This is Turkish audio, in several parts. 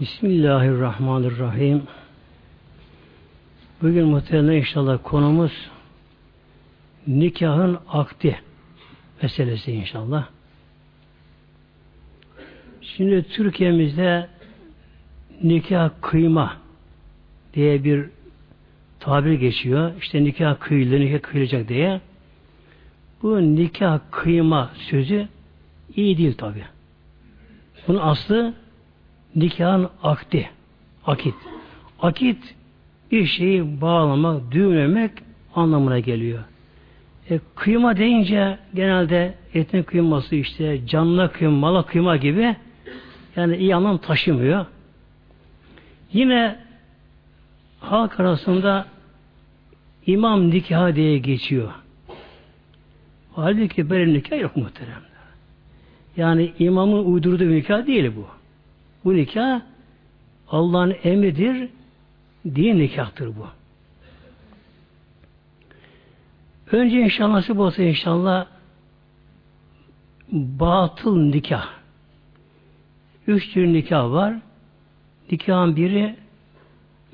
Bismillahirrahmanirrahim. Bugün muhtemelen inşallah konumuz nikahın akdi meselesi inşallah. Şimdi Türkiye'mizde nikah kıyma diye bir tabir geçiyor. İşte nikah kıyıldı, nikah kıyılacak diye. Bu nikah kıyma sözü iyi değil tabi. Bunun aslı nikahın akdi. Akit. Akit bir şeyi bağlamak, düğümlemek anlamına geliyor. E, kıyma deyince genelde etin kıyması işte canlı kıyma, mala kıyma gibi yani iyi anlam taşımıyor. Yine halk arasında imam nikahı diye geçiyor. Halbuki böyle nikah yok muhteremler. Yani imamın uydurduğu nikah değil bu. Bu nikah Allah'ın emridir, din nikahtır bu. Önce inşallah nasip olsa inşallah batıl nikah. Üç tür nikah var. Nikahın biri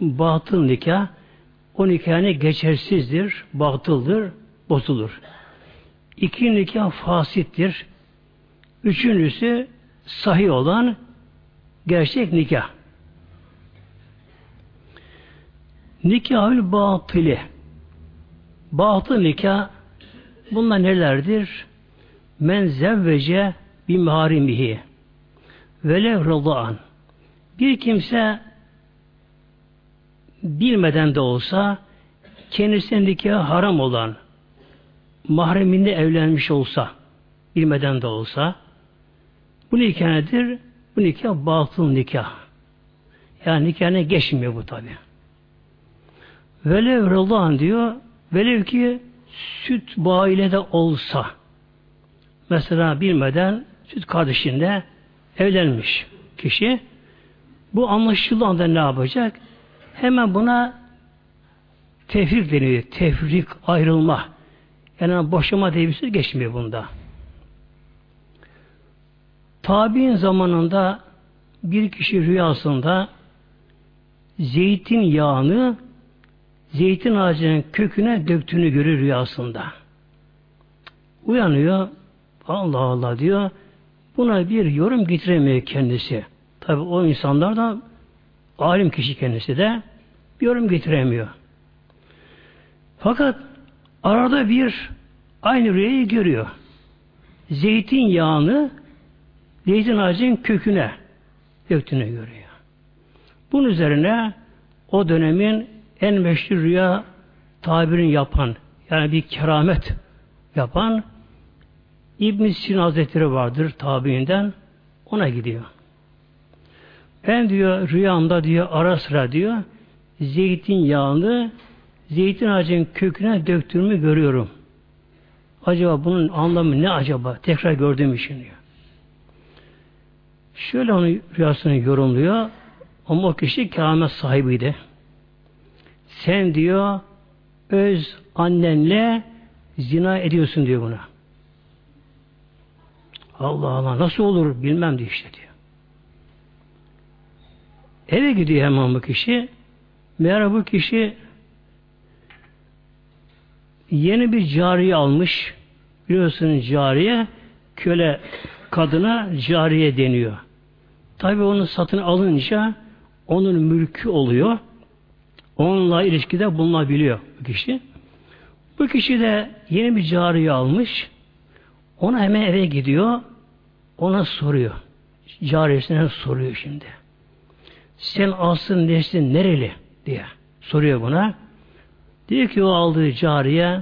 batıl nikah. O nikah geçersizdir, batıldır, bozulur. İki nikah fasittir. Üçüncüsü sahih olan gerçek nikah. Nikahül batılı. Batıl nikah bunlar nelerdir? Men zevvece bir maharimihi velev rıdaan. Bir kimse bilmeden de olsa kendisine nikah haram olan mahreminde evlenmiş olsa bilmeden de olsa bu nikah nedir? Bu nikah batıl nikah. Yani nikahına geçmiyor bu tabi. Velev rıdvan diyor, velev ki süt bağıyla de olsa, mesela bilmeden süt kardeşinde evlenmiş kişi, bu anlaşıldığı anda ne yapacak? Hemen buna tefrik deniyor. Tefrik, ayrılma. Yani boşama diye bir şey geçmiyor bunda. Tabi'in zamanında bir kişi rüyasında zeytin yağını zeytin ağacının köküne döktüğünü görür rüyasında. Uyanıyor. Allah Allah diyor. Buna bir yorum getiremiyor kendisi. Tabi o insanlar da alim kişi kendisi de bir yorum getiremiyor. Fakat arada bir aynı rüyayı görüyor. Zeytin yağını zeytin ağacının köküne döktüğünü görüyor. Bunun üzerine o dönemin en meşhur rüya tabirini yapan yani bir keramet yapan İbn Sina Hazretleri vardır tabiinden ona gidiyor. Ben diyor rüyamda diyor ara sıra diyor zeytin yağını zeytin ağacının köküne döktüğümü görüyorum. Acaba bunun anlamı ne acaba? Tekrar gördüğüm için diyor. Şöyle onun rüyasını yorumluyor. Ama o kişi keramet sahibiydi. Sen diyor öz annenle zina ediyorsun diyor buna. Allah Allah nasıl olur bilmem diyor işte diyor. Eve gidiyor hemen bu kişi. Meğer bu kişi yeni bir cariye almış. Biliyorsunuz cariye köle kadına cariye deniyor. Tabi onu satın alınca onun mülkü oluyor. Onunla ilişkide bulunabiliyor bu kişi. Bu kişi de yeni bir cariye almış. Ona hemen eve gidiyor. Ona soruyor. Cariyesine soruyor şimdi. Sen aslın neslin nereli? diye soruyor buna. Diyor ki o aldığı cariye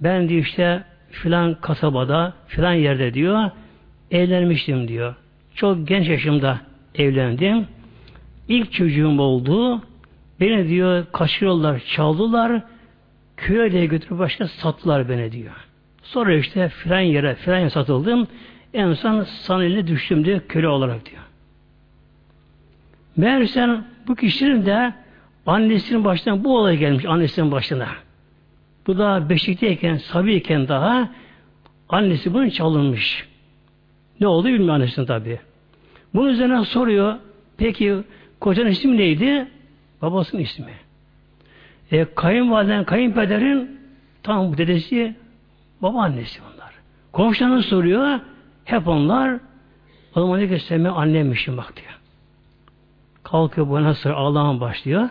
ben diyor işte filan kasabada filan yerde diyor evlenmiştim diyor. Çok genç yaşımda evlendim. İlk çocuğum oldu. Beni diyor kaçırıyorlar, çaldılar. Köye de götürüp başka sattılar beni diyor. Sonra işte filan yere filan yere satıldım. En son sanile düştüm diyor köle olarak diyor. Meğerse bu kişinin de annesinin başına bu olay gelmiş annesinin başına. Bu da beşikteyken, sabiyken daha annesi bunun çalınmış. Ne oldu bilmiyor annesinin tabi. Bunun üzerine soruyor Peki kocanın ismi neydi? Babasının ismi. E, kayınvaliden, kayınpederin tam dedesi babaannesi bunlar. Komşularını soruyor. Hep onlar. O zaman diyor ki sen benim annemmişim bak diyor. Kalkıyor bu nasıl ağlamaya başlıyor.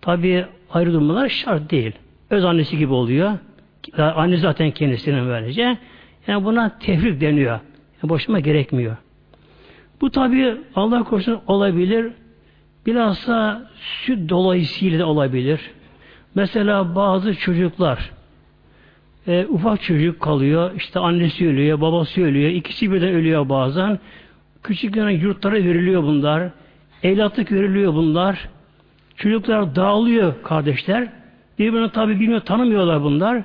Tabi ayrı durmalar şart değil. Öz annesi gibi oluyor. Anne zaten kendisinin böylece. Yani buna tefrik deniyor. Yani boşuma gerekmiyor. Bu tabi Allah korusun olabilir. Bilhassa süt dolayısıyla da olabilir. Mesela bazı çocuklar e, ufak çocuk kalıyor. işte annesi ölüyor, babası ölüyor. ikisi birden ölüyor bazen. Küçüklerine yurtlara veriliyor bunlar. Evlatlık veriliyor bunlar. Çocuklar dağılıyor kardeşler. Birbirini tabi bilmiyor, tanımıyorlar bunlar.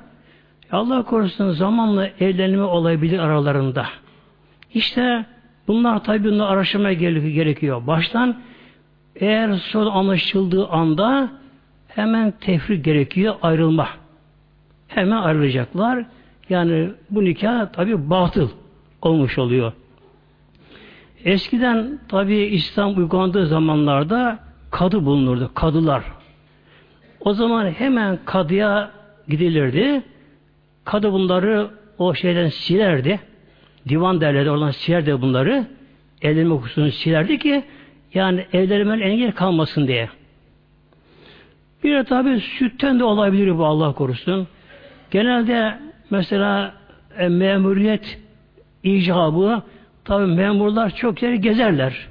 Allah korusun zamanla evlenme olabilir aralarında. İşte bunlar tabi bunlar araştırmaya gerekiyor. Baştan eğer sonra anlaşıldığı anda hemen tefrik gerekiyor, ayrılma. Hemen ayrılacaklar. Yani bu nikah tabi batıl olmuş oluyor. Eskiden tabi İslam uygulandığı zamanlarda kadı bulunurdu. Kadılar. O zaman hemen kadıya gidilirdi. Kadı bunları o şeyden silerdi. Divan derlerdi. Oradan silerdi bunları. Evlenme hususunu silerdi ki yani evlenmenin engel kalmasın diye. Bir de tabi sütten de olabilir bu Allah korusun. Genelde mesela e, memuriyet icabı tabi memurlar çok yeri gezerler.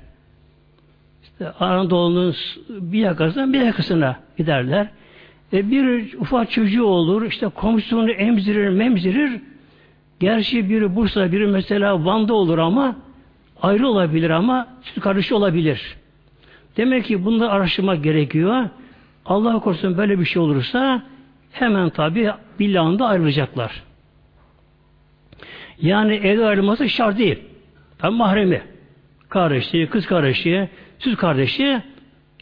İşte Anadolu'nun bir yakasından bir yakasına giderler. E bir ufak çocuğu olur, işte komşusunu emzirir, memzirir. Gerçi biri Bursa, biri mesela Van'da olur ama ayrı olabilir ama kardeşi olabilir. Demek ki bunda araştırmak gerekiyor. Allah korusun böyle bir şey olursa hemen tabi billahında ayrılacaklar. Yani evde ayrılması şart değil. Tabi mahremi. Kardeşi, kız kardeşi, süt kardeşi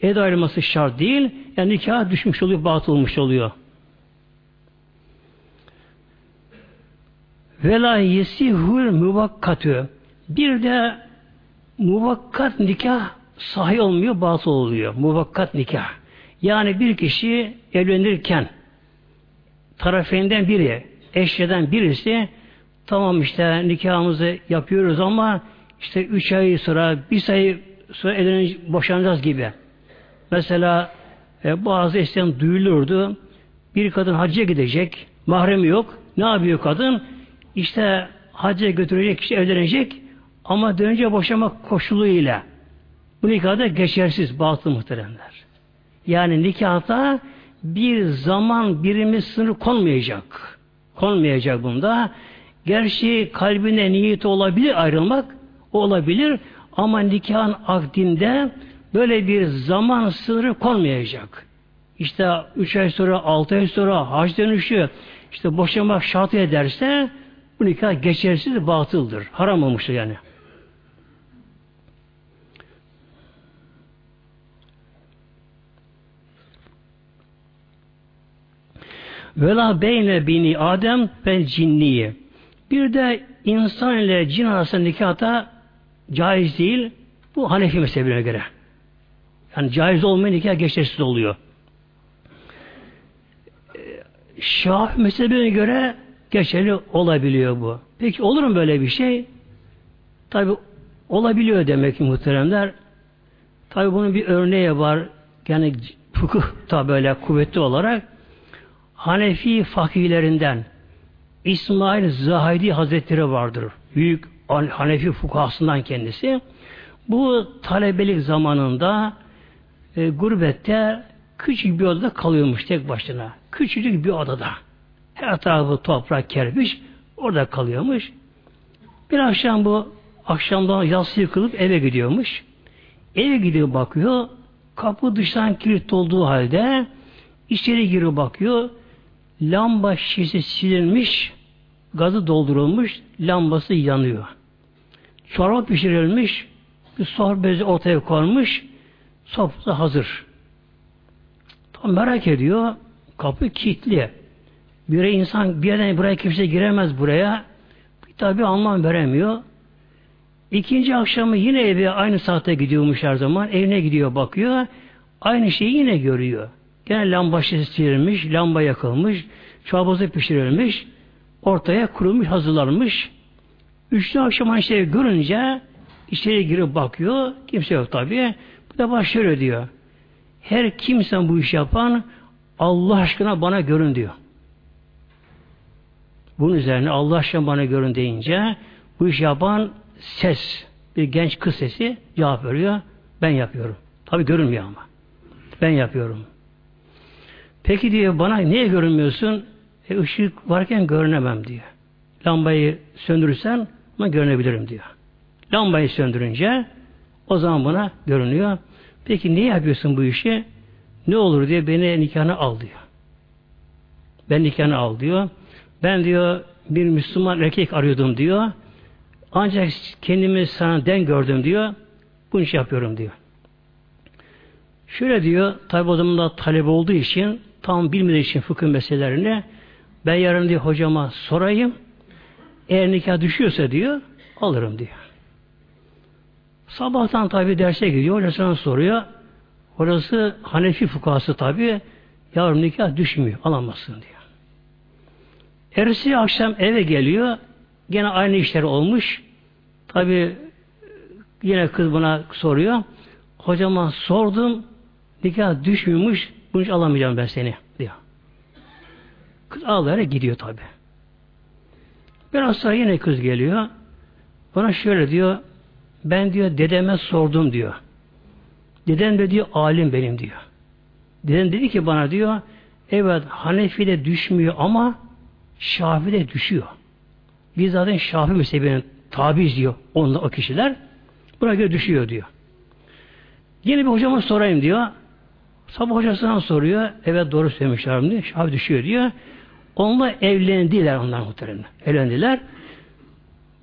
evde ayrılması şart değil. Yani nikah düşmüş oluyor, batıl olmuş oluyor. Vela yesihul muvakkatü. Bir de muvakkat nikah sahi olmuyor, batıl oluyor. Muvakkat nikah. Yani bir kişi evlenirken tarafından biri, eşyeden birisi tamam işte nikahımızı yapıyoruz ama işte üç ay sonra, bir ay sonra evlenince boşanacağız gibi. Mesela e, bazı eskiden duyulurdu. Bir kadın hacca gidecek, mahremi yok. Ne yapıyor kadın? İşte hacca götürecek kişi evlenecek ama dönünce boşamak koşuluyla. Bu nikahda geçersiz batıl muhteremler. Yani nikahta bir zaman birimi sınır konmayacak. Konmayacak bunda. Gerçi kalbine niyet olabilir ayrılmak olabilir ama nikahın akdinde böyle bir zaman sınırı konmayacak. İşte üç ay sonra, altı ay sonra hac dönüşü işte boşanmak şart ederse bu nikah geçersiz batıldır. Haram olmuştur yani. Vela beyne bini Adem ve cinniye. Bir de insan ile cin arasında nikahta caiz değil. Bu Hanefi mezhebine göre. Yani caiz olmayan nikah geçersiz oluyor. Şah mezhebine göre geçerli olabiliyor bu. Peki olur mu böyle bir şey? Tabi olabiliyor demek ki muhteremler. Tabi bunun bir örneği var. Yani fıkıh da böyle kuvvetli olarak Hanefi fakirlerinden İsmail Zahidi Hazretleri vardır. Büyük Hanefi fukahasından kendisi. Bu talebelik zamanında e, gurbette küçük bir odada kalıyormuş tek başına. Küçücük bir odada. Her tarafı toprak, kerpiç. Orada kalıyormuş. Bir akşam bu akşamdan yatsı yıkılıp eve gidiyormuş. Eve gidiyor bakıyor. Kapı dıştan kilit olduğu halde içeri giriyor bakıyor. Lamba şişesi silinmiş, gazı doldurulmuş, lambası yanıyor. Çorba pişirilmiş, bir sofra bezi ortaya konmuş, sofrası hazır. Tam merak ediyor, kapı kilitli. Bir insan bir yerden buraya kimse giremez buraya. Tabi anlam veremiyor. İkinci akşamı yine eve aynı saatte gidiyormuş her zaman. Evine gidiyor bakıyor. Aynı şeyi yine görüyor. Gene lamba şişirilmiş, lamba yakılmış, çabazı pişirilmiş, ortaya kurulmuş, hazırlanmış. Üçlü akşam aynı şeyi görünce içeri girip bakıyor. Kimse yok tabii. Bu da başlıyor diyor. Her kimsen bu iş yapan Allah aşkına bana görün diyor. Bunun üzerine Allah aşkına bana görün deyince bu iş yapan ses, bir genç kız sesi cevap veriyor. Ben yapıyorum. Tabi görünmüyor ama. Ben yapıyorum. Peki diyor bana niye görünmüyorsun? E, ışık varken görünemem diyor. Lambayı söndürürsen ama görünebilirim diyor. Lambayı söndürünce o zaman buna görünüyor. Peki niye yapıyorsun bu işi? Ne olur diye beni nikahına al diyor. Ben nikahına al diyor. Ben diyor bir Müslüman erkek arıyordum diyor. Ancak kendimi sana den gördüm diyor. Bunu iş yapıyorum diyor. Şöyle diyor, tabi o zaman da talep olduğu için, tam bilmediği için fıkıh meselelerini, ben yarın diyor hocama sorayım, eğer nikah düşüyorsa diyor, alırım diyor. Sabahtan tabi derse gidiyor, hocasına soruyor. Orası Hanefi fukası tabi, yarın nikah düşmüyor, alamazsın diyor. Ertesi akşam eve geliyor, gene aynı işler olmuş. Tabi yine kız buna soruyor. Hocama sordum, nikah düşmüyormuş, bunu hiç alamayacağım ben seni diyor. Kız ağlayarak gidiyor tabi. Biraz sonra yine kız geliyor. Bana şöyle diyor, ben diyor dedeme sordum diyor. Dedem de diyor alim benim diyor. Dedem dedi ki bana diyor, evet Hanefi de düşmüyor ama Şafi de düşüyor. Biz zaten Şafi mezhebinin tabiiz diyor onda o kişiler. Buna göre düşüyor diyor. Yine bir hocama sorayım diyor. Sabah hocasından soruyor. Evet doğru söylemişler diyor. Şafi düşüyor diyor. Onunla evlendiler onlar muhtemelen. Evlendiler.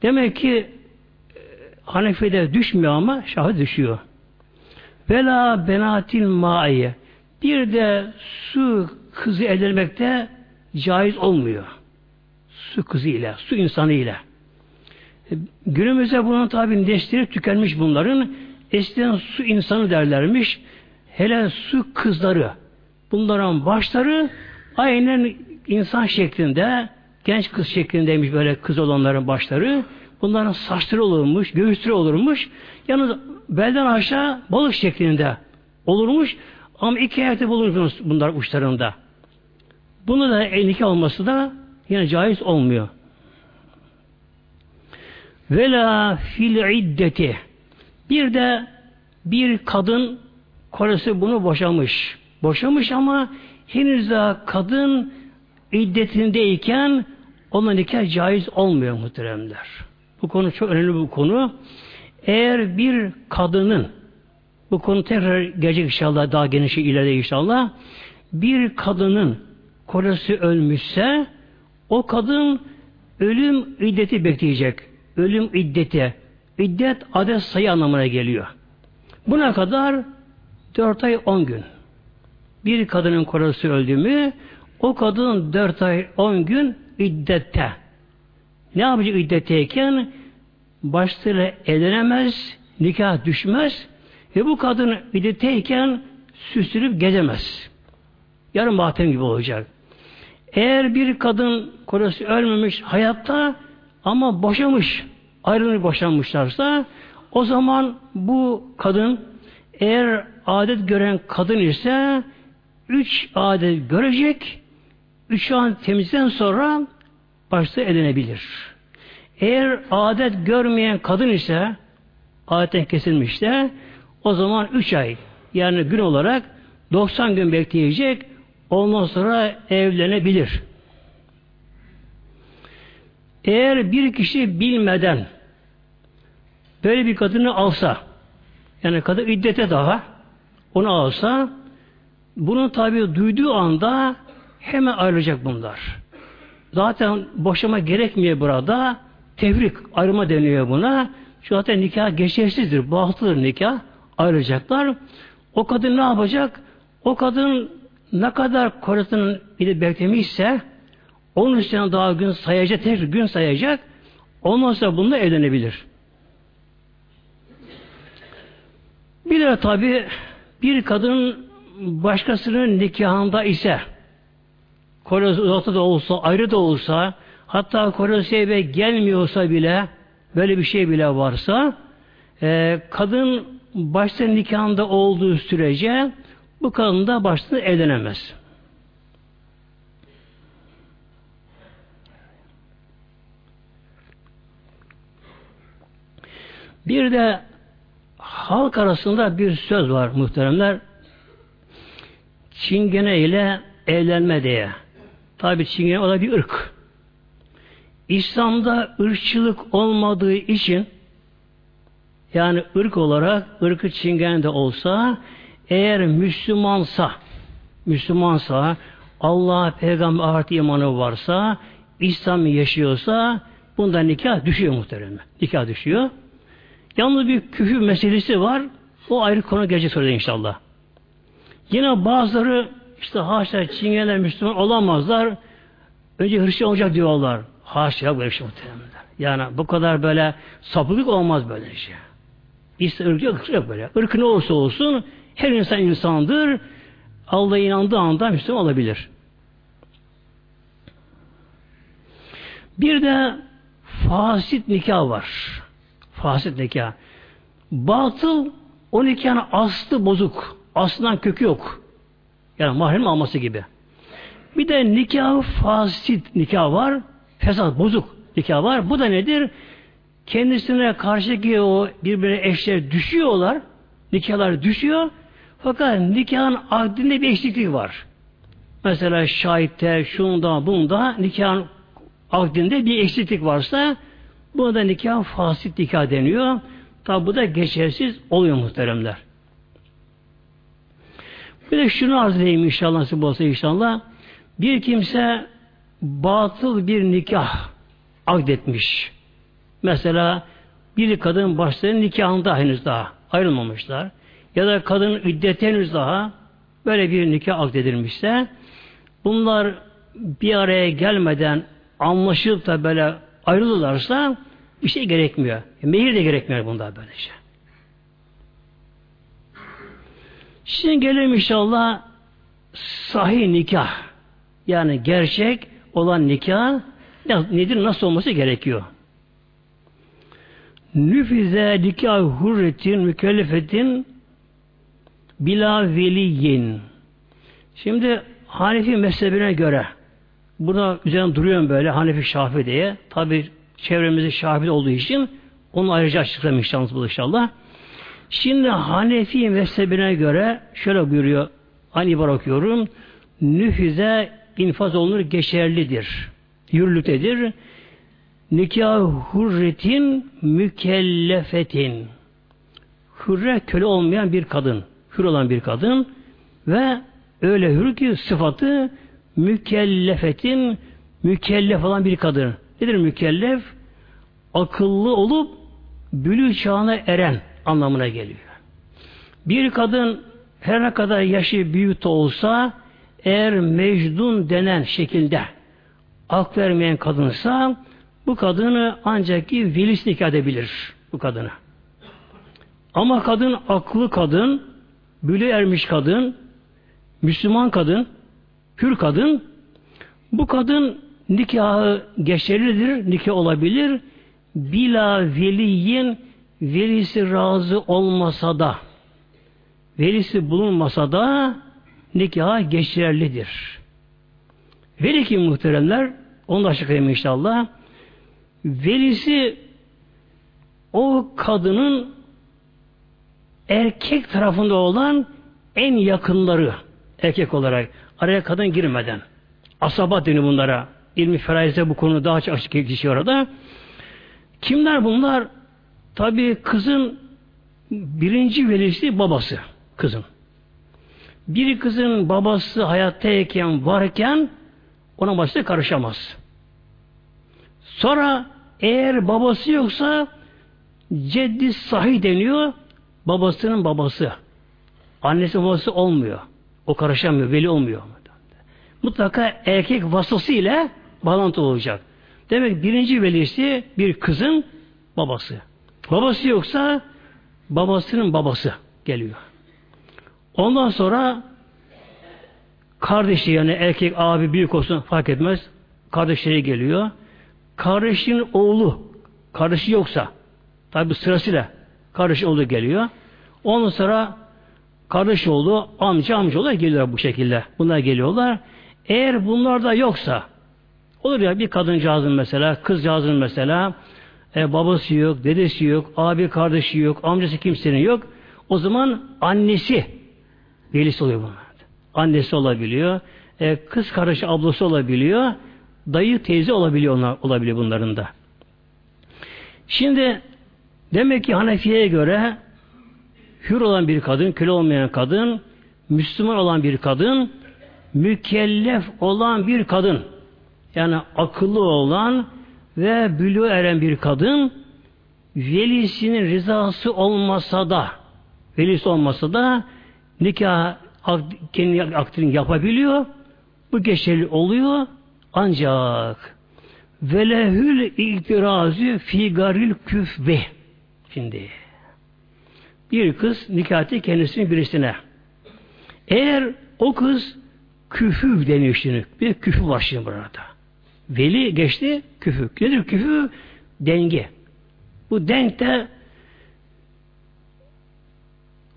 Demek ki e, Hanefi'de düşmüyor ama Şafi düşüyor. Vela benatil maiye. Bir de su kızı edilmekte caiz olmuyor. Su kızı ile, su insanı ile. Günümüzde bunun tabi neşleri tükenmiş bunların. Eskiden su insanı derlermiş. Hele su kızları. Bunların başları aynen insan şeklinde, genç kız şeklindeymiş böyle kız olanların başları. Bunların saçları olurmuş, göğüsleri olurmuş. Yalnız belden aşağı balık şeklinde olurmuş. Ama iki ayakta bulunmuş bunlar uçlarında. Bunu da nikah olması da yine caiz olmuyor. Vela fil iddeti. Bir de bir kadın karısı bunu boşamış. Boşamış ama henüz daha kadın iddetindeyken ona nikah caiz olmuyor muhteremler. Bu konu çok önemli bir konu. Eğer bir kadının bu konu tekrar gelecek inşallah daha geniş ileride inşallah bir kadının kocası ölmüşse o kadın ölüm iddeti bekleyecek. Ölüm iddeti. İddet adet sayı anlamına geliyor. Buna kadar dört ay on gün. Bir kadının kocası öldü mü o kadın dört ay on gün iddette. Ne yapacak iddetteyken? Başlarıyla evlenemez, nikah düşmez ve bu kadın iddetteyken süslünüp gezemez. Yarın matem gibi olacak. Eğer bir kadın kocası ölmemiş hayatta ama boşamış, ayrılmış boşanmışlarsa o zaman bu kadın eğer adet gören kadın ise üç adet görecek, üç an temizden sonra başta edinebilir. Eğer adet görmeyen kadın ise adetten kesilmiş de o zaman üç ay yani gün olarak 90 gün bekleyecek Ondan sonra evlenebilir. Eğer bir kişi bilmeden böyle bir kadını alsa, yani kadın iddete daha onu alsa, bunu tabi duyduğu anda hemen ayrılacak bunlar. Zaten boşama gerekmiyor burada. Tevrik, ayrıma deniyor buna. Şu zaten nikah geçersizdir. Bahtlıdır nikah. Ayrılacaklar. O kadın ne yapacak? O kadın ne kadar kocasının bir beklemişse onun üstüne daha gün sayacak, tek gün sayacak. Ondan sonra bununla evlenebilir. Bir de tabi bir kadın başkasının nikahında ise kolesi uzakta da olsa, ayrı da olsa hatta kolesi eve gelmiyorsa bile böyle bir şey bile varsa e, kadın başta nikahında olduğu sürece bu kadın da başta evlenemez. Bir de halk arasında bir söz var muhteremler. Çingene ile evlenme diye. Tabi Çingene o da bir ırk. İslam'da ırkçılık olmadığı için yani ırk olarak ırkı Çingene de olsa eğer Müslümansa Müslümansa Allah peygamber artı imanı varsa İslam yaşıyorsa bunda nikah düşüyor muhtemelen. Nikah düşüyor. Yalnız bir küfür meselesi var. O ayrı konu gelecek sonra inşallah. Yine bazıları işte haşa Çingeneler Müslüman olamazlar. Önce Hristiyan olacak diyorlar. Haşa böyle şey muhtemelen. Yani bu kadar böyle sapıklık olmaz böyle şey. İşte ırk yok, yok böyle. Irk ne olursa olsun her insan insandır. Allah'a inandığı anda Müslüman olabilir. Bir de fasit nikah var. Fasit nikah. Batıl o nikahın aslı bozuk. Aslından kökü yok. Yani mahrem alması gibi. Bir de nikah fasit nikah var. Fesat, bozuk nikah var. Bu da nedir? Kendisine karşıki o birbirine eşler düşüyorlar. Nikahlar düşüyor. Fakat nikahın akdinde bir eksiklik var. Mesela şahitte, şunda, bunda nikahın akdinde bir eksiklik varsa buna da nikah fasit nikah deniyor. Tabi bu da geçersiz oluyor muhteremler. Bir de şunu arz edeyim inşallah nasip olsa inşallah. Bir kimse batıl bir nikah akdetmiş. Mesela bir kadın başları nikahında henüz daha ayrılmamışlar. Ya da kadın iddeti henüz daha böyle bir nikah akdedilmişse bunlar bir araya gelmeden anlaşıp da böyle ayrılırlarsa bir şey gerekmiyor. Mehir de gerekmiyor bunda böylece. Şimdi gelelim inşallah sahih nikah. Yani gerçek olan nikah nedir, nasıl olması gerekiyor? Nüfize nikah hurretin mükellefetin bila veliyin. Şimdi Hanefi mezhebine göre burada üzerine duruyorum böyle Hanefi Şafi diye. Tabi çevremizde Şafi olduğu için onu ayrıca açıklamayacağız bu inşallah. Şimdi Hanefi mezhebine göre şöyle buyuruyor. Aynı ibar okuyorum. İnfaz olunur geçerlidir. Yürürlüktedir. Nikah hurretin mükellefetin. Hürre köle olmayan bir kadın. Hür olan bir kadın ve öyle hür ki sıfatı mükellefetin mükellef olan bir kadın. Nedir mükellef? Akıllı olup bülü çağına eren anlamına geliyor. Bir kadın her ne kadar yaşı büyük olsa eğer mecdun denen şekilde ak vermeyen kadınsa bu kadını ancak ki velisi nikah edebilir bu kadını. Ama kadın aklı kadın, büle ermiş kadın, Müslüman kadın, hür kadın, bu kadın nikahı geçerlidir, nikah olabilir. Bila veliyin velisi razı olmasa da, velisi bulunmasa da nikah geçerlidir. Veli kim muhteremler? Onu da açıklayayım inşallah. Velisi o kadının erkek tarafında olan en yakınları erkek olarak araya kadın girmeden asabat deniyor bunlara. İlmi feraize bu konu daha açık geçiyor orada. Kimler bunlar? Tabi kızın birinci velisi babası kızın. Bir kızın babası hayattayken varken ona başta karışamaz. Sonra eğer babası yoksa ceddi sahih deniyor babasının babası. Annesi babası olmuyor. O karışamıyor, veli olmuyor. Mutlaka erkek vasısı ile bağlantı olacak. Demek birinci velisi bir kızın babası. Babası yoksa babasının babası Geliyor. Ondan sonra kardeşi yani erkek abi büyük olsun fark etmez. Kardeşleri geliyor. Kardeşinin oğlu kardeşi yoksa tabi sırasıyla kardeş oğlu geliyor. Ondan sonra kardeş oğlu, amca amca oğlu geliyorlar bu şekilde. Bunlar geliyorlar. Eğer bunlar da yoksa olur ya bir kadıncağızın mesela, kızcağızın mesela e, babası yok, dedesi yok, abi kardeşi yok, amcası kimsenin yok. O zaman annesi velisi oluyor bunlar. Annesi olabiliyor. E, kız kardeşi ablası olabiliyor. Dayı teyze olabiliyor onlar, olabiliyor bunların da. Şimdi demek ki Hanefi'ye göre hür olan bir kadın, köle olmayan kadın, Müslüman olan bir kadın, mükellef olan bir kadın, yani akıllı olan ve bülü eren bir kadın, velisinin rızası olmasa da, velisi olmasa da nikah kendi akdini yapabiliyor. Bu geçerli oluyor. Ancak velehül itirazı figaril küfbe. Şimdi bir kız nikahı kendisinin birisine. Eğer o kız küfü deniyor şimdi. Bir küfü var şimdi burada. Veli geçti küfü. Nedir küfü? Denge. Bu denk de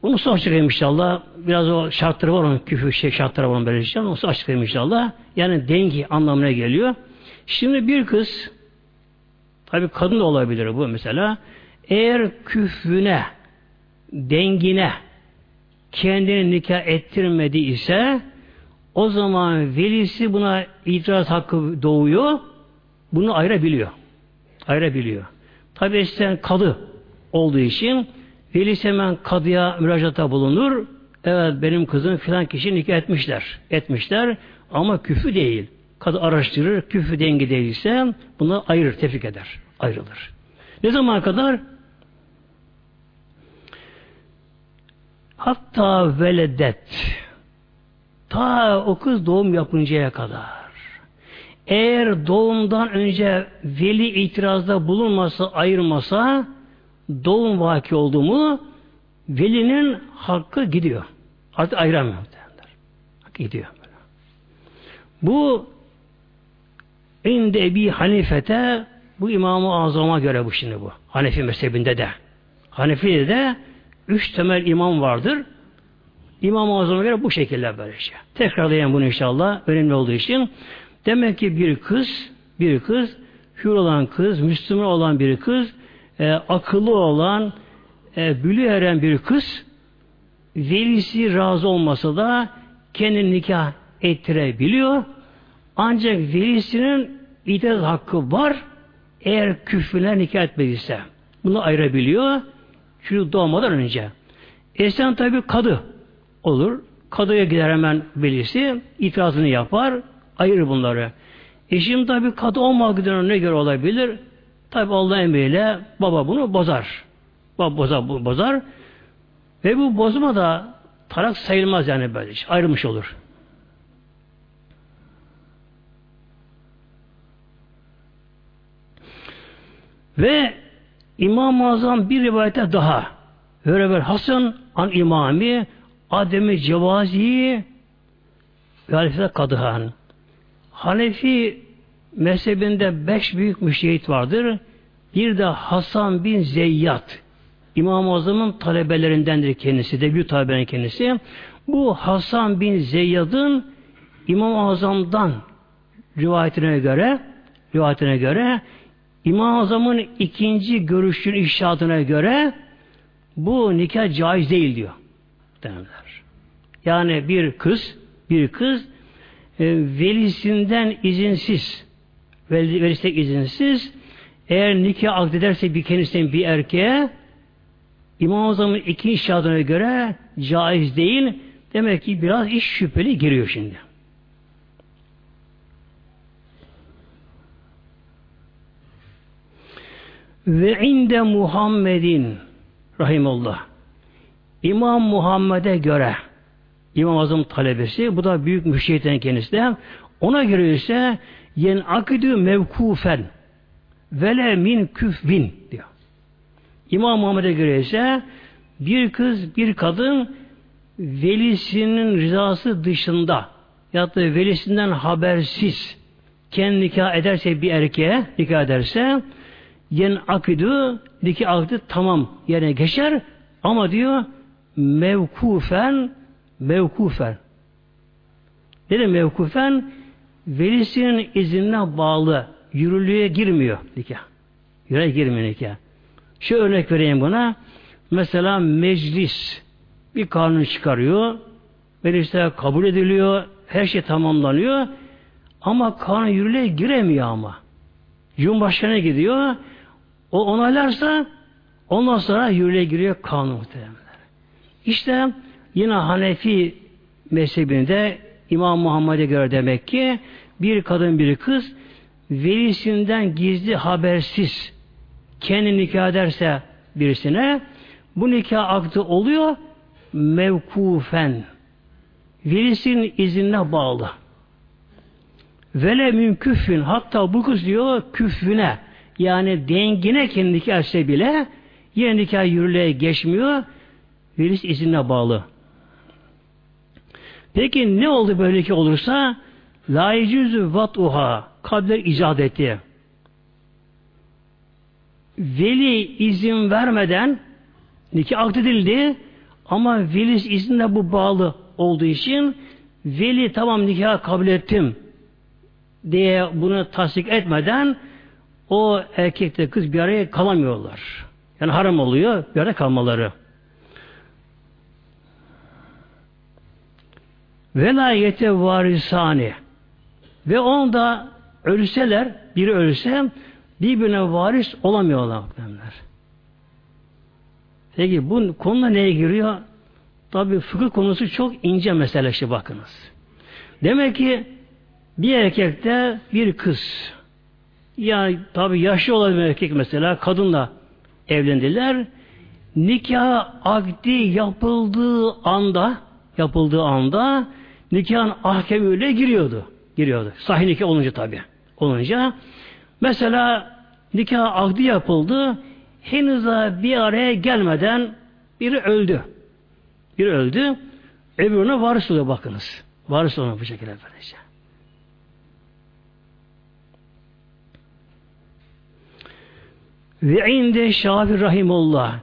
onu sonra açıklayayım inşallah. Biraz o şartları var onun küfür şey şartları var onun böyle. Onu sonra açıklayayım inşallah. Yani dengi anlamına geliyor. Şimdi bir kız tabi kadın da olabilir bu mesela. Eğer küfüne dengine kendini nikah ettirmedi ise o zaman velisi buna itiraz hakkı doğuyor. Bunu ayırabiliyor. Ayırabiliyor. Tabi eskiden kadı olduğu için velisi hemen kadıya müracaata bulunur. Evet benim kızım filan kişi nikah etmişler. Etmişler ama küfü değil. Kadı araştırır, küfü dengi değilse bunu ayırır, tefrik eder. Ayrılır. Ne zaman kadar? Hatta veledet ta o kız doğum yapıncaya kadar. Eğer doğumdan önce veli itirazda bulunmasa, ayırmasa doğum vaki oldu mu velinin hakkı gidiyor. Artık ayıramıyor. Gidiyor. Bu inde Ebi Hanifete bu İmam-ı Azam'a göre bu şimdi bu. Hanefi mezhebinde de. Hanefi'de de üç temel imam vardır. İmam-ı Azam'a göre bu şekilde böyle şey. Tekrarlayayım bunu inşallah. Önemli olduğu için. Demek ki bir kız, bir kız, hür olan kız, Müslüman olan bir kız, e, akıllı olan, e, bülü eren bir kız, velisi razı olmasa da kendini nikah ettirebiliyor. Ancak velisinin itiraz hakkı var eğer küfrüne nikah etmediyse. Bunu ayırabiliyor. Çocuk doğmadan önce. Esen tabi kadı olur. Kadıya gider hemen velisi. itirazını yapar. Ayırır bunları. E şimdi tabi kadı olmadığına ne göre olabilir? Tabi Allah emriyle baba bunu bozar. Baba bozar, bozar. Ve bu bozma da tarak sayılmaz yani böyle. Ayrılmış olur. Ve İmam-ı Azam bir rivayete daha Öreber Hasan an imami Ademi Cevazi ve Kadıhan. Hanefi mezhebinde beş büyük müştehit vardır. Bir de Hasan bin Zeyyat. İmam-ı Azam'ın talebelerindendir kendisi. De büyük talebelerin kendisi. Bu Hasan bin Zeyyad'ın İmam-ı Azam'dan rivayetine göre rivayetine göre İmam-ı Azam'ın ikinci görüşün işaretine göre bu nikah caiz değil diyor. Denemler. Yani bir kız bir kız e, velisinden izinsiz velisinden izinsiz eğer nikah akdederse bir kendisinden bir erkeğe İmam-ı Azam'ın ikinci şahadına göre caiz değil. Demek ki biraz iş şüpheli giriyor şimdi. Ve inde Muhammedin rahimullah. İmam Muhammed'e göre İmam Azam talebesi, bu da büyük müşehitten kendisi de ona göre ise yen akidü mevkufen vele min küfvin diyor. İmam Muhammed'e göre ise bir kız, bir kadın velisinin rızası dışında ya da velisinden habersiz kendi nikah ederse bir erkeğe nikah ederse yen akidu nikah akdı tamam yerine geçer ama diyor mevkufen mevkufen ne de mevkufen velisinin iznine bağlı yürürlüğe girmiyor nikah. Yürüye girmiyor nikah. Şu örnek vereyim buna. Mesela meclis bir kanun çıkarıyor. Mecliste kabul ediliyor. Her şey tamamlanıyor. Ama kanun yürürlüğe giremiyor ama. Cumhurbaşkanı gidiyor. O onaylarsa ondan sonra yürürlüğe giriyor kanun muhtemelenler. İşte yine Hanefi mezhebinde İmam Muhammed'e göre demek ki bir kadın bir kız velisinden gizli habersiz kendi nikah ederse birisine bu nikah aktı oluyor mevkufen velisinin iznine bağlı. Vele mümküfün hatta bu kız diyor küfüne yani dengine nikah etse bile yine nikah yürürlüğe geçmiyor. Velis iznine bağlı. Peki ne oldu böyle ki olursa? La vat'uha kabler icat etti. Veli izin vermeden nikah akdedildi ama veli izinle bu bağlı olduğu için veli tamam nikah kabul ettim diye bunu tasdik etmeden o erkekle kız bir araya kalamıyorlar. Yani haram oluyor bir arada kalmaları. Velayete varisani ve onda ölseler, biri ölse birbirine varis olamıyorlar. Peki bu konuda neye giriyor? Tabi fıkıh konusu çok ince mesele işte bakınız. Demek ki bir erkekte bir kız ya tabi yaşlı olan bir erkek mesela kadınla evlendiler. Nikah akdi yapıldığı anda yapıldığı anda nikahın ahkemiyle giriyordu. Giriyordu. Sahih nikah olunca tabi. Olunca mesela nikah akdi yapıldı. Henüz bir araya gelmeden biri öldü. Biri öldü. Öbürüne varis oluyor bakınız. Varis oluyor bu şekilde böylece. Ve inde Şafi Rahimullah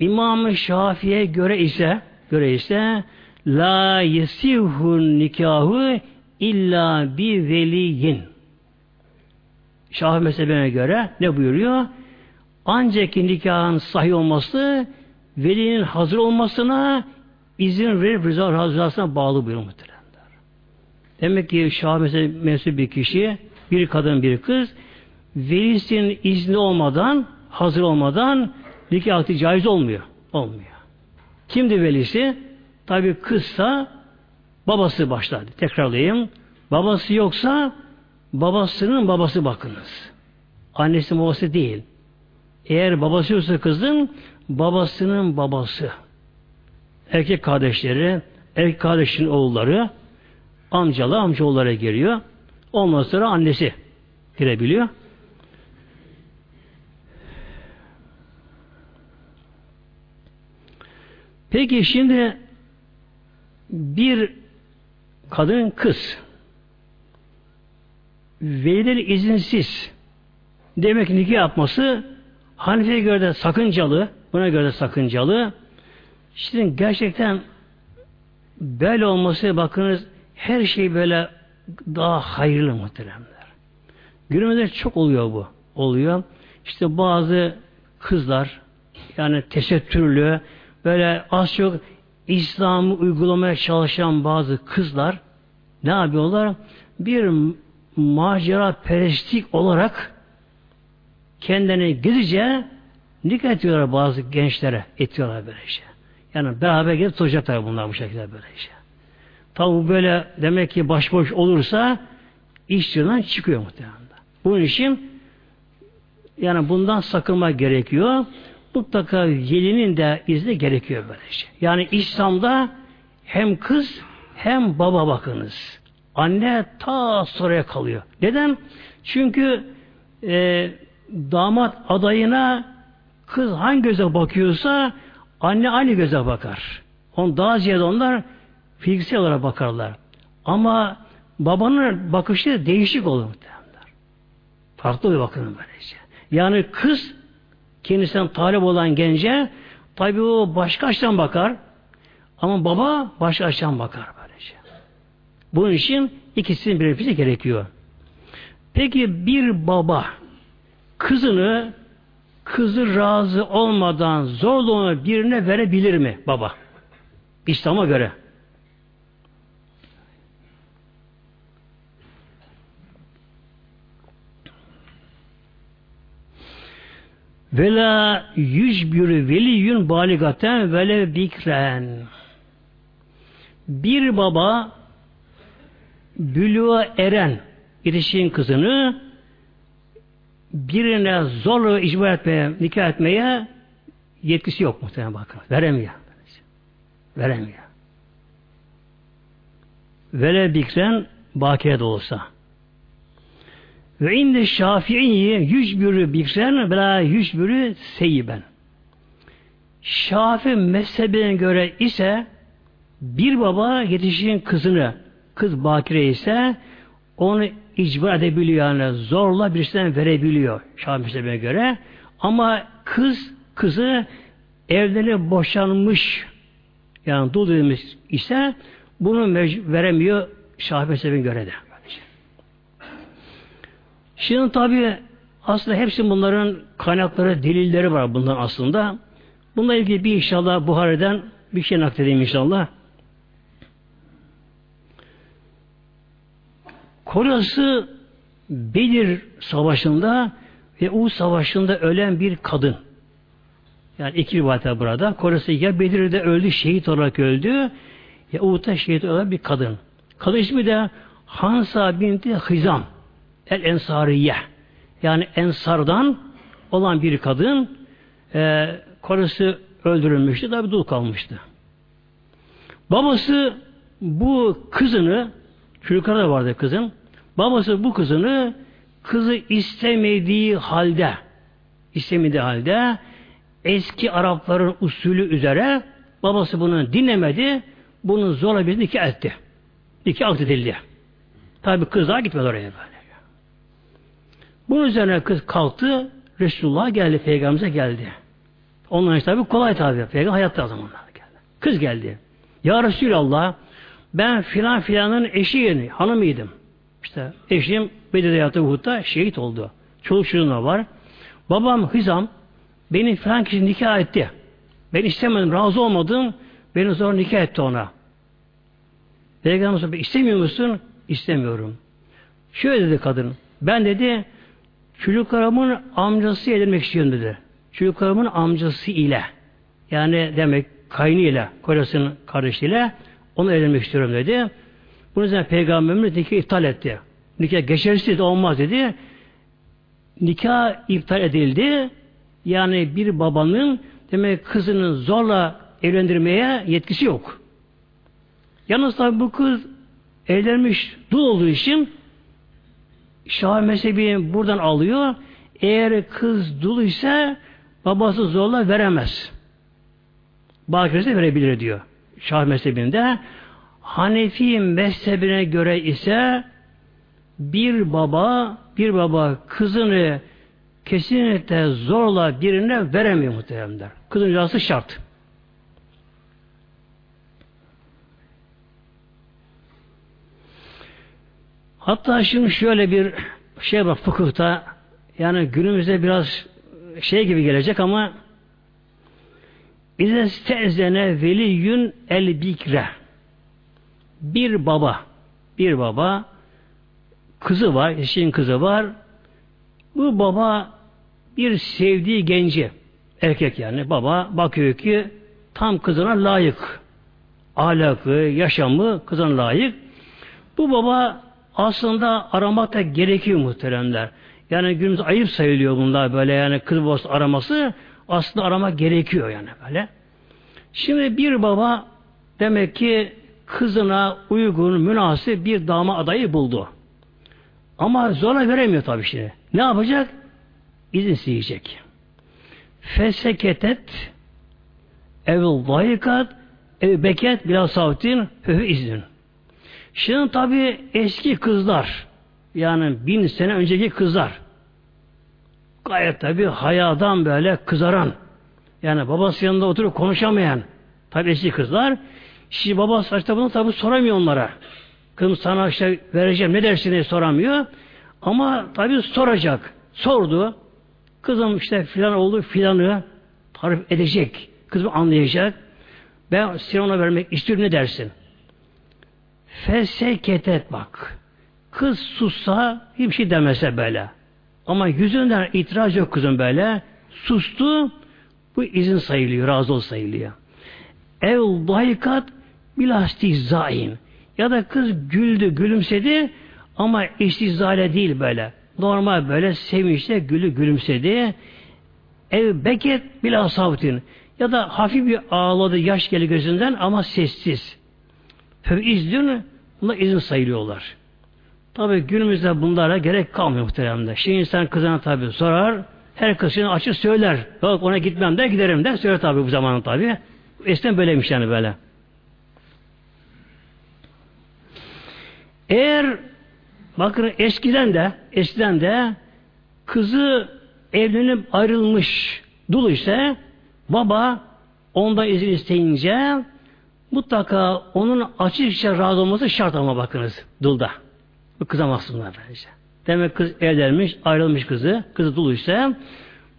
İmam-ı Şafi'ye göre ise göre ise la yesihun nikahı illa bi veliyin. Şafi mezhebine göre ne buyuruyor? Ancak nikahın sahih olması velinin hazır olmasına izin verip rıza rızasına bağlı buyuruyor muhteremler. Demek ki Şafi mezhebi bir kişi, bir kadın bir kız velisinin izni olmadan, hazır olmadan nikah akdi caiz olmuyor. Olmuyor. Kimdi velisi? Tabi kızsa babası başladı. Tekrarlayayım. Babası yoksa babasının babası bakınız. Annesi babası değil. Eğer babası yoksa kızın babasının babası. Erkek kardeşleri, erkek kardeşin oğulları, amcalı amcaoğullara giriyor. Ondan sonra annesi girebiliyor. Peki şimdi bir kadın kız velileri izinsiz demek nikah yapması Hanefi'ye göre de sakıncalı buna göre de sakıncalı şimdi gerçekten böyle olması bakınız her şey böyle daha hayırlı muhteremler. Günümüzde çok oluyor bu. Oluyor. İşte bazı kızlar yani tesettürlü böyle az çok İslam'ı uygulamaya çalışan bazı kızlar ne yapıyorlar? Bir macera perestlik olarak kendini gizlice nikah ediyorlar bazı gençlere. Etiyorlar böyle şey. Yani beraber gelip tutacaklar bunlar bu şekilde böyle şey. Tabi bu böyle demek ki başboş olursa iş çıkıyor muhtemelen. Bunun için yani bundan sakınma gerekiyor mutlaka velinin de izni gerekiyor böylece. Yani İslam'da hem kız hem baba bakınız. Anne ta sonraya kalıyor. Neden? Çünkü e, damat adayına kız hangi göze bakıyorsa Anne aynı göze bakar. On daha ziyade onlar fiziksel olarak bakarlar. Ama babanın bakışı değişik olur muhtemelen. Farklı bir bakın böylece. Yani kız kendisinden talip olan gence tabi o başka açıdan bakar. Ama baba başka açıdan bakar böylece. Bunun için ikisinin birbirine gerekiyor. Peki bir baba kızını kızı razı olmadan zorla birine verebilir mi baba? İslam'a göre. Vela yücbürü veliyün baligaten vele bikren. Bir baba bülüğa eren yetişkin kızını birine zorla icbar etmeye, nikah etmeye yetkisi yok muhtemelen bakın. Veremiyor. Veremiyor. Vele bikren bakire de olsa. Ve inde şafiiye yücbürü bikren bela yücbürü seyiben. Şafi mezhebine göre ise bir baba yetişkin kızını kız bakire ise onu icbar edebiliyor yani zorla birisinden verebiliyor Şafi mezhebine göre. Ama kız kızı evlenip boşanmış yani dul edilmiş ise bunu veremiyor Şafi mezhebine göre de. Şimdi tabi aslında hepsi bunların kaynakları, delilleri var bundan aslında. Bununla ilgili bir inşallah Buhari'den bir şey nakledeyim inşallah. Korası Bedir Savaşı'nda ve U Savaşı'nda ölen bir kadın. Yani iki rivayet burada. Korası ya Bedir'de öldü, şehit olarak öldü ya Uhud'da şehit olan bir kadın. Kadın ismi de Hansa binti Hizam. El Ensariye. Yani Ensardan olan bir kadın e, karısı öldürülmüştü. Tabi dul kalmıştı. Babası bu kızını çocuklar da vardı kızın. Babası bu kızını kızı istemediği halde istemediği halde eski Arapların usulü üzere babası bunu dinlemedi. Bunu zorla bir nikah etti. Nikah akdedildi. Tabi kız daha gitmedi oraya böyle. Bunun üzerine kız kalktı, Resulullah geldi, Peygamberimize geldi. Ondan işte tabi kolay tabi. Peygamber hayatta o zamanlar geldi. Kız geldi. Ya Resulallah ben filan filanın eşiyim, hanımıydım. İşte eşim Bedir'de yattı Uhud'da şehit oldu. Çoluk çocuğuna var. Babam Hizam beni filan kişi nikah etti. Ben istemedim, razı olmadım. Beni zor nikah etti ona. Peygamber istemiyor musun? İstemiyorum. Şöyle dedi kadın. Ben dedi Çocuklarımın amcası edilmek istiyorum dedi. Çocuklarımın amcası ile yani demek kaynı ile kocasının kardeşiyle onu evlenmek istiyorum dedi. Bunun üzerine peygamberimiz nikah iptal etti. Nikah geçersiz de olmaz dedi. Nikah iptal edildi. Yani bir babanın demek kızını zorla evlendirmeye yetkisi yok. Yalnız tabi bu kız evlenmiş dul olduğu için Şah mezhebi buradan alıyor. Eğer kız dul ise babası zorla veremez. Bakirse verebilir diyor. Şah mezhebinde. Hanefi mezhebine göre ise bir baba bir baba kızını kesinlikle zorla birine veremiyor muhteremler. Kızın rızası şart. Hatta şimdi şöyle bir şey var fıkıhta yani günümüzde biraz şey gibi gelecek ama bize stezene veliyün el bikre bir baba bir baba kızı var, eşin kızı var. Bu baba bir sevdiği genci erkek yani baba bakıyor ki tam kızına layık ahlakı, yaşamı kızına layık. Bu baba aslında aramak da gerekiyor muhteremler. Yani günümüzde ayıp sayılıyor bunlar böyle yani kız babası araması aslında aramak gerekiyor yani böyle. Şimdi bir baba demek ki kızına uygun, münasip bir dama adayı buldu. Ama zorla veremiyor tabii şimdi. Ne yapacak? İzin isteyecek. Feseketet Ev vayikat ev beket bila savtin höhü iznin. Şimdi tabi eski kızlar yani bin sene önceki kızlar gayet tabi hayadan böyle kızaran yani babası yanında oturup konuşamayan tabi eski kızlar şimdi babası işte bunu tabi soramıyor onlara. Kızım sana işte vereceğim ne dersin diye soramıyor. Ama tabi soracak. Sordu. Kızım işte filan oldu filanı tarif edecek. Kızım anlayacak. Ben seni ona vermek istiyorum ne dersin? Feseketet bak. Kız sussa hiçbir şey demese böyle. Ama yüzünden itiraz yok kızım böyle. Sustu. Bu izin sayılıyor. Razı ol sayılıyor. Ev dahikat bilastihzain. Ya da kız güldü, gülümsedi ama istihzale değil böyle. Normal böyle sevinçle gülü gülümsedi. Ev beket bila savtin. Ya da hafif bir ağladı, yaş geldi gözünden ama sessiz. Fev izdün, buna izin sayılıyorlar. Tabi günümüzde bunlara gerek kalmıyor muhteremde. Şimdi insan kızına tabi sorar, her kız şimdi açık söyler. Yok ona gitmem der, giderim der. Söyler tabi bu zamanın tabi. Eskiden böyleymiş yani böyle. Eğer bakın eskiden de eskiden de kızı evlenip ayrılmış dul ise baba ondan izin isteyince mutlaka onun açıkça razı olması şart ama bakınız dulda. Bu kıza mahsumlar bence. Demek kız evlenmiş, ayrılmış kızı, kızı dul ise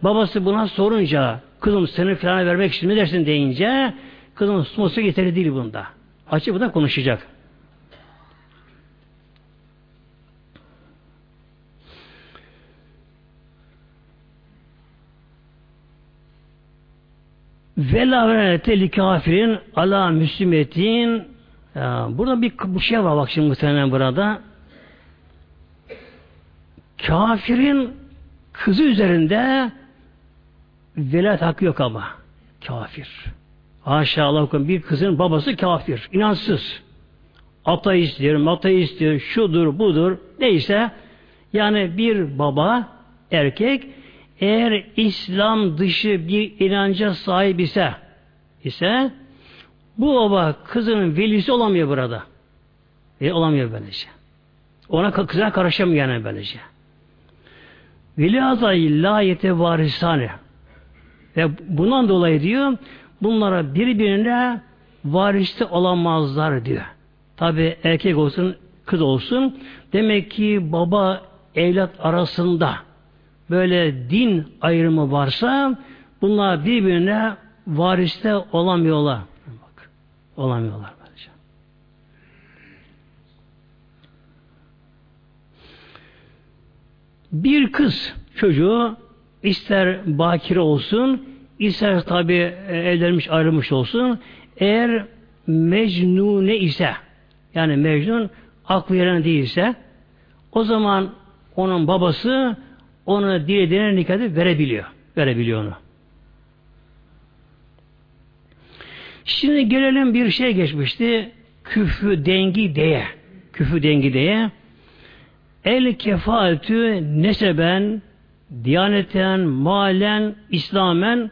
babası buna sorunca kızım seni falan vermek için ne dersin deyince kızın susması yeterli değil bunda. Açık burada konuşacak. Vela verete li kafirin ala müslümetin burada bir bu şey var bak şimdi muhtemelen burada kafirin kızı üzerinde velayet hakkı yok ama kafir. Haşa Allah bir kızın babası kafir, inansız. Mata istiyor, şudur, budur, neyse. Yani bir baba, erkek eğer İslam dışı bir inanca sahip ise ise bu baba kızının velisi olamıyor burada. E, olamıyor böylece. Ona kızına karışamıyor yani böylece. Veli azayı la varisane. Ve bundan dolayı diyor bunlara birbirine variste olamazlar diyor. Tabi erkek olsun kız olsun. Demek ki baba evlat arasında böyle din ayrımı varsa bunlar birbirine variste olamıyorlar. Bak, olamıyorlar bence. Bir kız çocuğu ister bakire olsun, ister tabi evlenmiş ayrılmış olsun, eğer mecnune ise, yani mecnun aklı yerine değilse, o zaman onun babası onu dilediğine nikahı verebiliyor. Verebiliyor onu. Şimdi gelelim bir şey geçmişti. Küfü dengi diye. Küfü dengi diye. El kefaatü neseben, diyaneten, malen, İslamen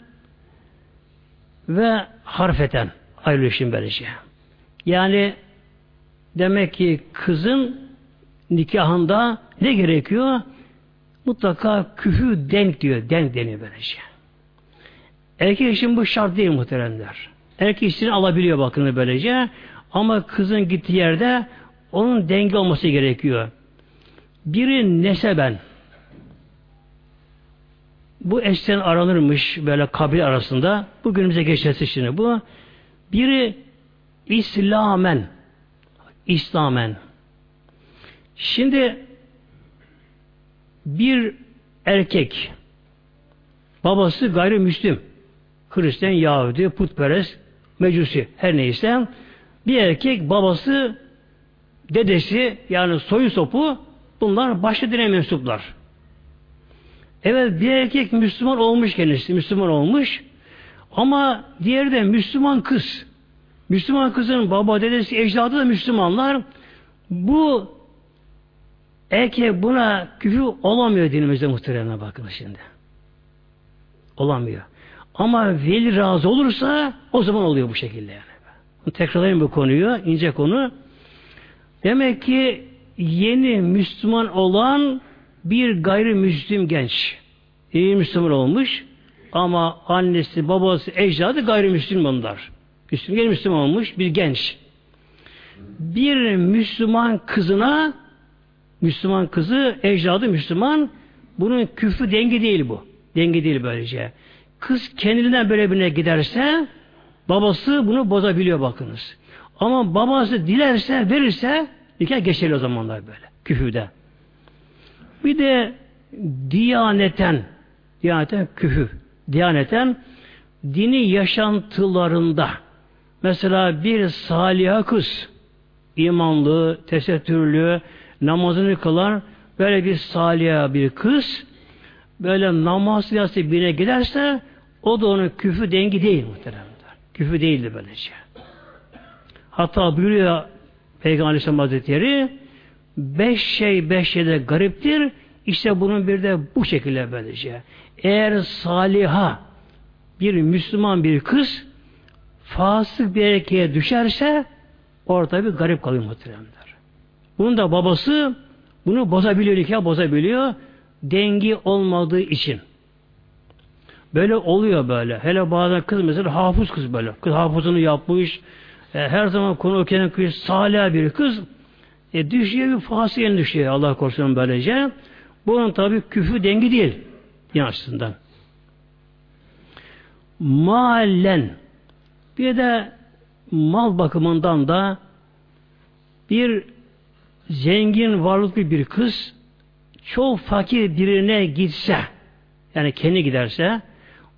ve harfeten ayrılışın böylece. Yani demek ki kızın nikahında ne gerekiyor? Mutlaka küfü denk diyor. Denk deniyor böylece. Erkek için bu şart değil muhteremler. Erkek için alabiliyor bakını böylece. Ama kızın gittiği yerde onun denge olması gerekiyor. Biri neseben bu eşten aranırmış böyle kabile arasında. Bugünümüze geçmesi şimdi bu. Biri İslamen İslamen. Şimdi bir erkek babası gayrimüslim Hristiyan, Yahudi, putperest, mecusi her neyse bir erkek babası dedesi yani soyu sopu bunlar başlı dine mensuplar. Evet bir erkek Müslüman olmuş kendisi, Müslüman olmuş ama diğeri de Müslüman kız. Müslüman kızın baba, dedesi, ecdadı da Müslümanlar. Bu Erkek buna küfür olamıyor dinimizde muhteremine bakın şimdi. Olamıyor. Ama veli razı olursa o zaman oluyor bu şekilde yani. Tekrarlayayım bu konuyu, ince konu. Demek ki yeni Müslüman olan bir gayrimüslim genç. İyi Müslüman olmuş ama annesi, babası, ecdadı gayrimüslim bunlar. Müslüman, yeni Müslüman olmuş bir genç. Bir Müslüman kızına Müslüman kızı, ecdadı Müslüman bunun küfrü dengi değil bu. Dengi değil böylece. Kız kendinden böyle birine giderse babası bunu bozabiliyor bakınız. Ama babası dilerse, verirse nikah geçerli o zamanlar böyle. Küfürde. Bir de diyaneten diyaneten küfür. Diyaneten dini yaşantılarında mesela bir saliha kız imanlı, tesettürlü, namazını kılar böyle bir saliha bir kız böyle namaz siyasi birine giderse o da onun küfü dengi değil muhteremler. Küfü değildi böylece. Hatta buyuruyor Peygamber Aleyhisselam Hazretleri beş şey beş şeyde gariptir. İşte bunun bir de bu şekilde böylece. Eğer saliha bir Müslüman bir kız fasık bir erkeğe düşerse orada bir garip kalıyor muhteremler. Bunun da babası bunu bozabiliyor, nikah bozabiliyor. Dengi olmadığı için. Böyle oluyor böyle. Hele bazen kız mesela hafız kız böyle. Kız hafızını yapmış. E, her zaman konu okuyan kız salih bir kız. E, düşüyor bir fasiyen düşüyor Allah korusun böylece. Bunun tabi küfü dengi değil. Yani açısından. Mahallen bir de mal bakımından da bir zengin varlıklı bir kız çok fakir birine gitse yani kendi giderse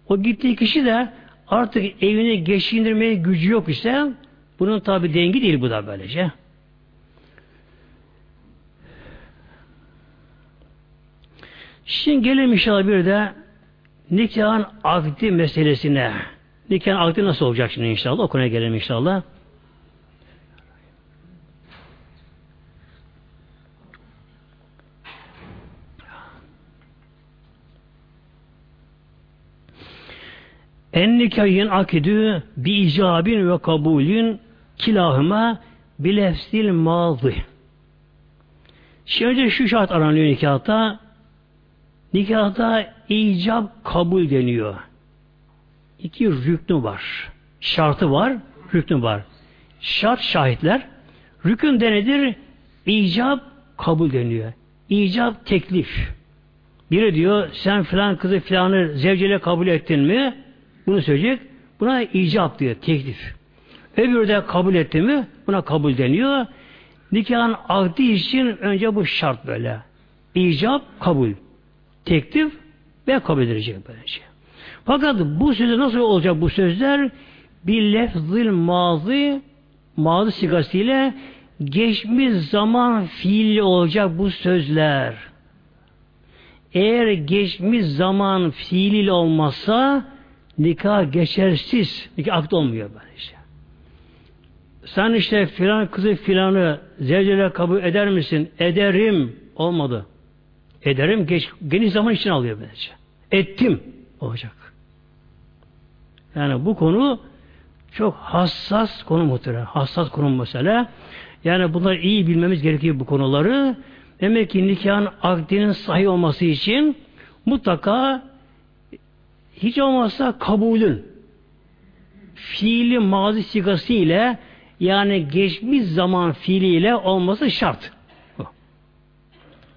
o gittiği kişi de artık evini geçindirmeye gücü yok ise bunun tabi dengi değil bu da böylece. Şimdi gelelim inşallah bir de nikahın akdi meselesine. Nikahın akdi nasıl olacak şimdi inşallah? O konuya gelelim inşallah. En nikahın akidü bi icabin ve kabulün kilahıma bilefsil mazi. Şimdi şu şart aranıyor nikahta. Nikahta icap kabul deniyor. İki rüknü var. Şartı var, rüknü var. Şart şahitler. Rükün de nedir? İcap kabul deniyor. İcap teklif. Biri diyor sen filan kızı filanı zevceyle kabul ettin mi? Bunu söyleyecek. Buna icap diyor, teklif. Öbürü de kabul etti mi? Buna kabul deniyor. Nikahın akdi için önce bu şart böyle. İcap, kabul. Teklif ve kabul edilecek böylece. Fakat bu sözler nasıl olacak bu sözler? Bir lefzil mazi mazi sigasıyla geçmiş zaman fiili olacak bu sözler. Eğer geçmiş zaman fiiliyle olmazsa nikah geçersiz. Nikah akt olmuyor böyle işte. Sen işte filan kızı filanı zevceyle kabul eder misin? Ederim. Olmadı. Ederim geç, geniş zaman için alıyor böylece. Ettim. Olacak. Yani bu konu çok hassas konu muhtemelen. Hassas konu mesela. Yani bunları iyi bilmemiz gerekiyor bu konuları. Demek ki nikahın akdinin sahih olması için mutlaka hiç olmazsa kabulün fiili mazi sigası ile yani geçmiş zaman fiiliyle olması şart.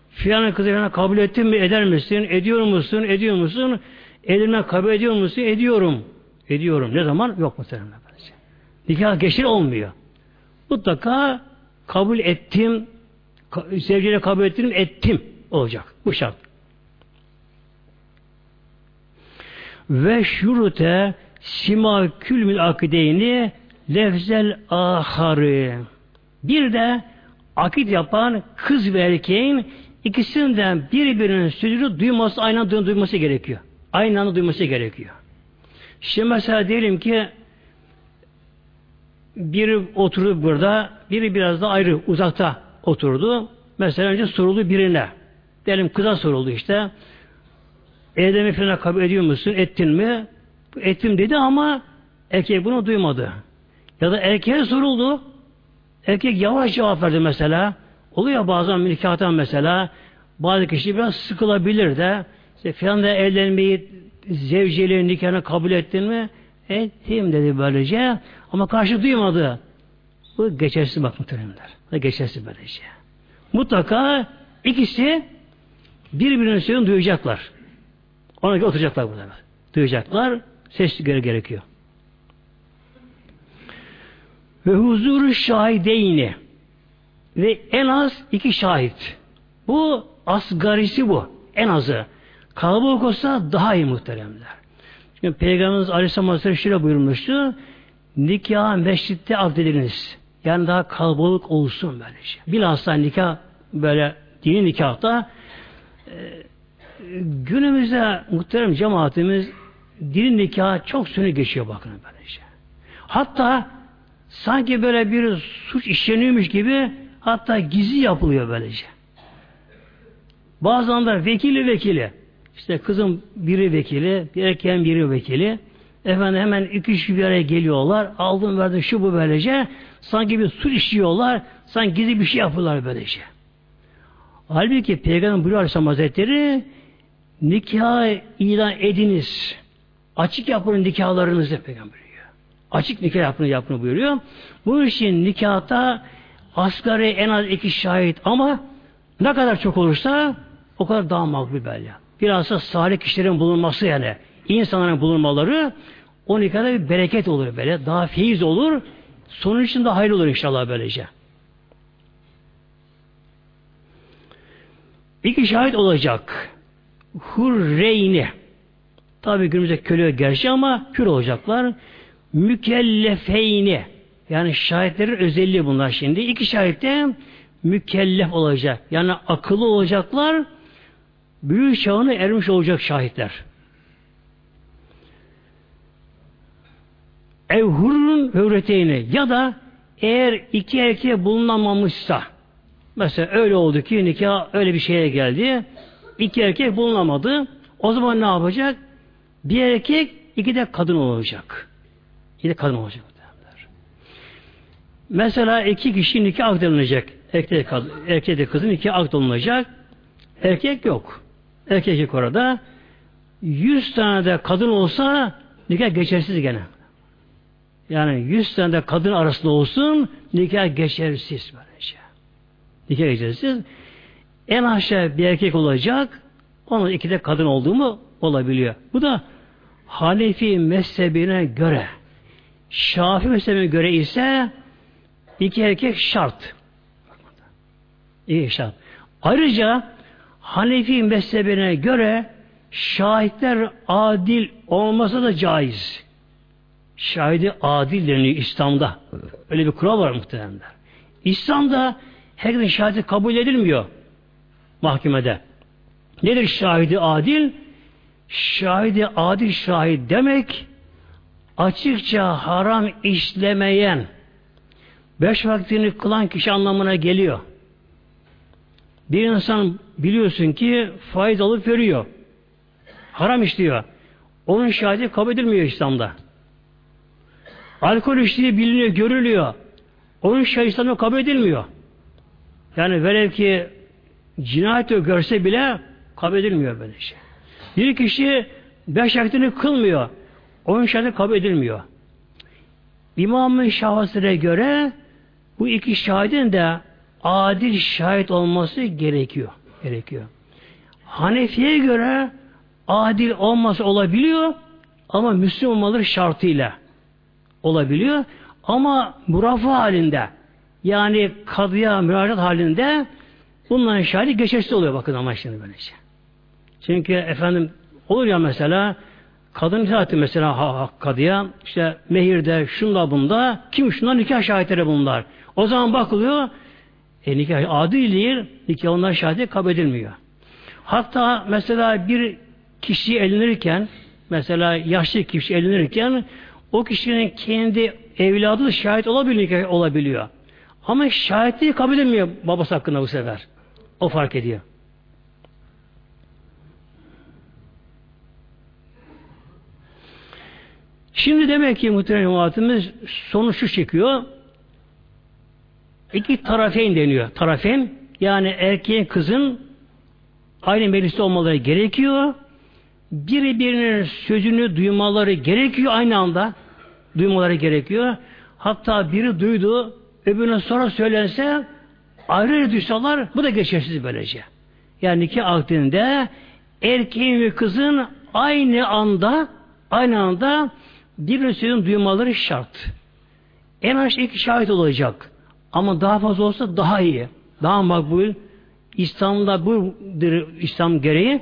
Filanın kızı falan kabul ettin mi? Eder misin? Ediyor musun? Ediyor musun? Edilme kabul ediyor musun? Ediyorum. Ediyorum. Ne zaman? Yok mu senin Nikah geçir olmuyor. Mutlaka kabul ettim, sevgiyle kabul ettim, ettim olacak. Bu şart. Ve şurute sima külmül akideyni lefzel aharı. Bir de akit yapan kız ve erkeğin ikisinden birbirinin sözünü duyması, aynı anda duyması gerekiyor. Aynı anda duyması gerekiyor. Şimdi mesela diyelim ki biri oturdu burada, biri biraz da ayrı, uzakta oturdu. Mesela önce soruldu birine. Diyelim kıza soruldu işte. Edem'i falan kabul ediyor musun? Ettin mi? ettim dedi ama erkek bunu duymadı. Ya da erkeğe soruldu. Erkek yavaş cevap verdi mesela. Oluyor bazen nikahtan mesela. Bazı kişi biraz sıkılabilir de işte filan da evlenmeyi zevceliğin nikahını kabul ettin mi? Ettim dedi böylece. Ama karşı duymadı. Bu geçersiz bak muhteremler. Geçersiz böylece. Mutlaka ikisi birbirinin sözünü duyacaklar. Ona göre oturacaklar burada. Duyacaklar. Ses gerekiyor. Ve huzuru şahideyni ve en az iki şahit. Bu asgarisi bu. En azı. Kalabalık olsa daha iyi muhteremler. Çünkü Peygamberimiz Aleyhisselam Hazretleri şöyle buyurmuştu. Nikah mescitte akdediniz. Yani daha kalabalık olsun böylece. Bilhassa nikah böyle dini nikahta günümüzde muhterem cemaatimiz dini nikah çok sönü geçiyor bakın böylece. Hatta sanki böyle bir suç işleniyormuş gibi hatta gizli yapılıyor böylece. Bazen vekili vekili işte kızım biri vekili, bir erkeğin biri vekili. Efendim hemen iki kişi bir araya geliyorlar. Aldım verdim şu bu böylece. Sanki bir suç işliyorlar. Sanki gizli bir şey yapıyorlar böylece. Halbuki Peygamber buyuruyor Aleyhisselam Hazretleri nikah ilan ediniz. Açık yapın nikahlarınızı Peygamber buyuruyor. Açık nikah yapın yapın buyuruyor. Bu için nikahta asgari en az iki şahit ama ne kadar çok olursa o kadar daha makbul belli. Biraz da salih kişilerin bulunması yani insanların bulunmaları o nikahda bir bereket olur böyle. Daha feyiz olur. Sonun için de hayır olur inşallah böylece. İki şahit olacak. Hurreyni. Tabi günümüzde köle gerçi ama hür olacaklar. Mükellefeyni. Yani şahitlerin özelliği bunlar şimdi. İki şahit de mükellef olacak. Yani akıllı olacaklar. Büyük çağına ermiş olacak şahitler. Evhurun hürreteyni ya da eğer iki erkeğe bulunamamışsa mesela öyle oldu ki nikah öyle bir şeye geldi iki erkek bulunamadı o zaman ne yapacak? Bir erkek iki de kadın olacak. İki de kadın olacak. Mesela iki kişi nikah akdolunacak. Erkek, erkek de kızın nikah akdolunacak. Erkek yok. Erkek yok orada. Yüz tane de kadın olsa nikah geçersiz gene. Yani yüz tane de kadın arasında olsun nikah geçersiz böylece. Nikah geçersiz. En aşağı bir erkek olacak onun iki de kadın olduğu mu olabiliyor. Bu da Hanefi mezhebine göre Şafi mezhebine göre ise iki erkek şart. İyi şart. Ayrıca Hanefi mezhebine göre şahitler adil olmasa da caiz. Şahidi adil deniyor İslam'da. Öyle bir kural var muhtemelen. İslam'da herkesin şahidi kabul edilmiyor mahkemede. Nedir şahidi adil? Şahidi adil şahit demek açıkça haram işlemeyen beş vaktini kılan kişi anlamına geliyor. Bir insan biliyorsun ki faiz alıp veriyor. Haram işliyor. Onun şahidi kabul edilmiyor İslam'da. Alkol içtiği biliniyor, görülüyor. Onun şahidi İslam'da kabul edilmiyor. Yani velev ki cinayet görse bile kabul edilmiyor böyle şey. Bir kişi beş vakitini kılmıyor. Onun şahidi kabul edilmiyor. İmam-ı Şahısı'na göre bu iki şahidin de adil şahit olması gerekiyor. Gerekiyor. Hanefi'ye göre adil olması olabiliyor ama Müslüman olmaları şartıyla olabiliyor. Ama murafa halinde yani kadıya müracaat halinde bunların şahidi geçersiz oluyor bakın ama şimdi böylece. Çünkü efendim olur ya mesela kadın zaten mesela ha, ha, kadıya işte mehirde şunda bunda kim şunlar nikah şahitleri bunlar. O zaman bakılıyor e, nikah adil değil, nikah onlar şahidi kabul edilmiyor. Hatta mesela bir kişi elinirken, mesela yaşlı kişi elinirken, o kişinin kendi evladı şahit olabiliyor, olabiliyor. Ama şahitliği kabul edilmiyor babası hakkında bu sefer. O fark ediyor. Şimdi demek ki muhtemelen cemaatimiz sonuç şu çıkıyor. İki tarafeyn deniyor. Tarafeyn yani erkeğin kızın aynı mecliste olmaları gerekiyor. Biri birinin sözünü duymaları gerekiyor aynı anda. Duymaları gerekiyor. Hatta biri duydu, öbürüne sonra söylense ayrı duysalar bu da geçersiz böylece. Yani iki akdinde erkeğin ve kızın aynı anda aynı anda birinin sözünü duymaları şart. En az iki şahit olacak. Ama daha fazla olsa daha iyi. Daha makbul. İslam'da budur İslam gereği.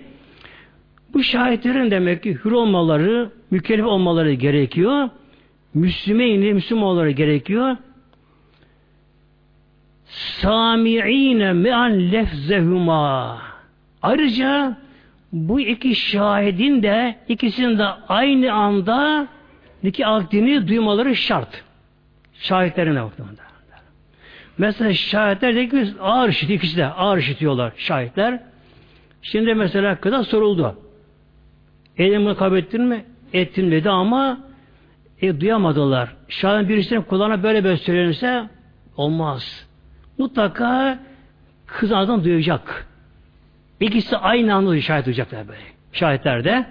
Bu şahitlerin demek ki hür olmaları, mükellef olmaları gerekiyor. Müslümeyni, Müslüman olmaları gerekiyor. Sami'ine me'an lefzehuma. Ayrıca bu iki şahidin de ikisinin de aynı anda nikah akdini duymaları şart. Şahitlerine bakımında. Mesela şahitler de ağır işitiyor, ikisi de ağır işitiyorlar şahitler. Şimdi mesela kıza soruldu. Elimi kabul ettin mi? Ettim dedi ama e, duyamadılar. Şahit birisinin kulağına böyle böyle söylenirse olmaz. Mutlaka kız ağzından duyacak. İkisi aynı anda şahit duyacaklar böyle. Şahitler de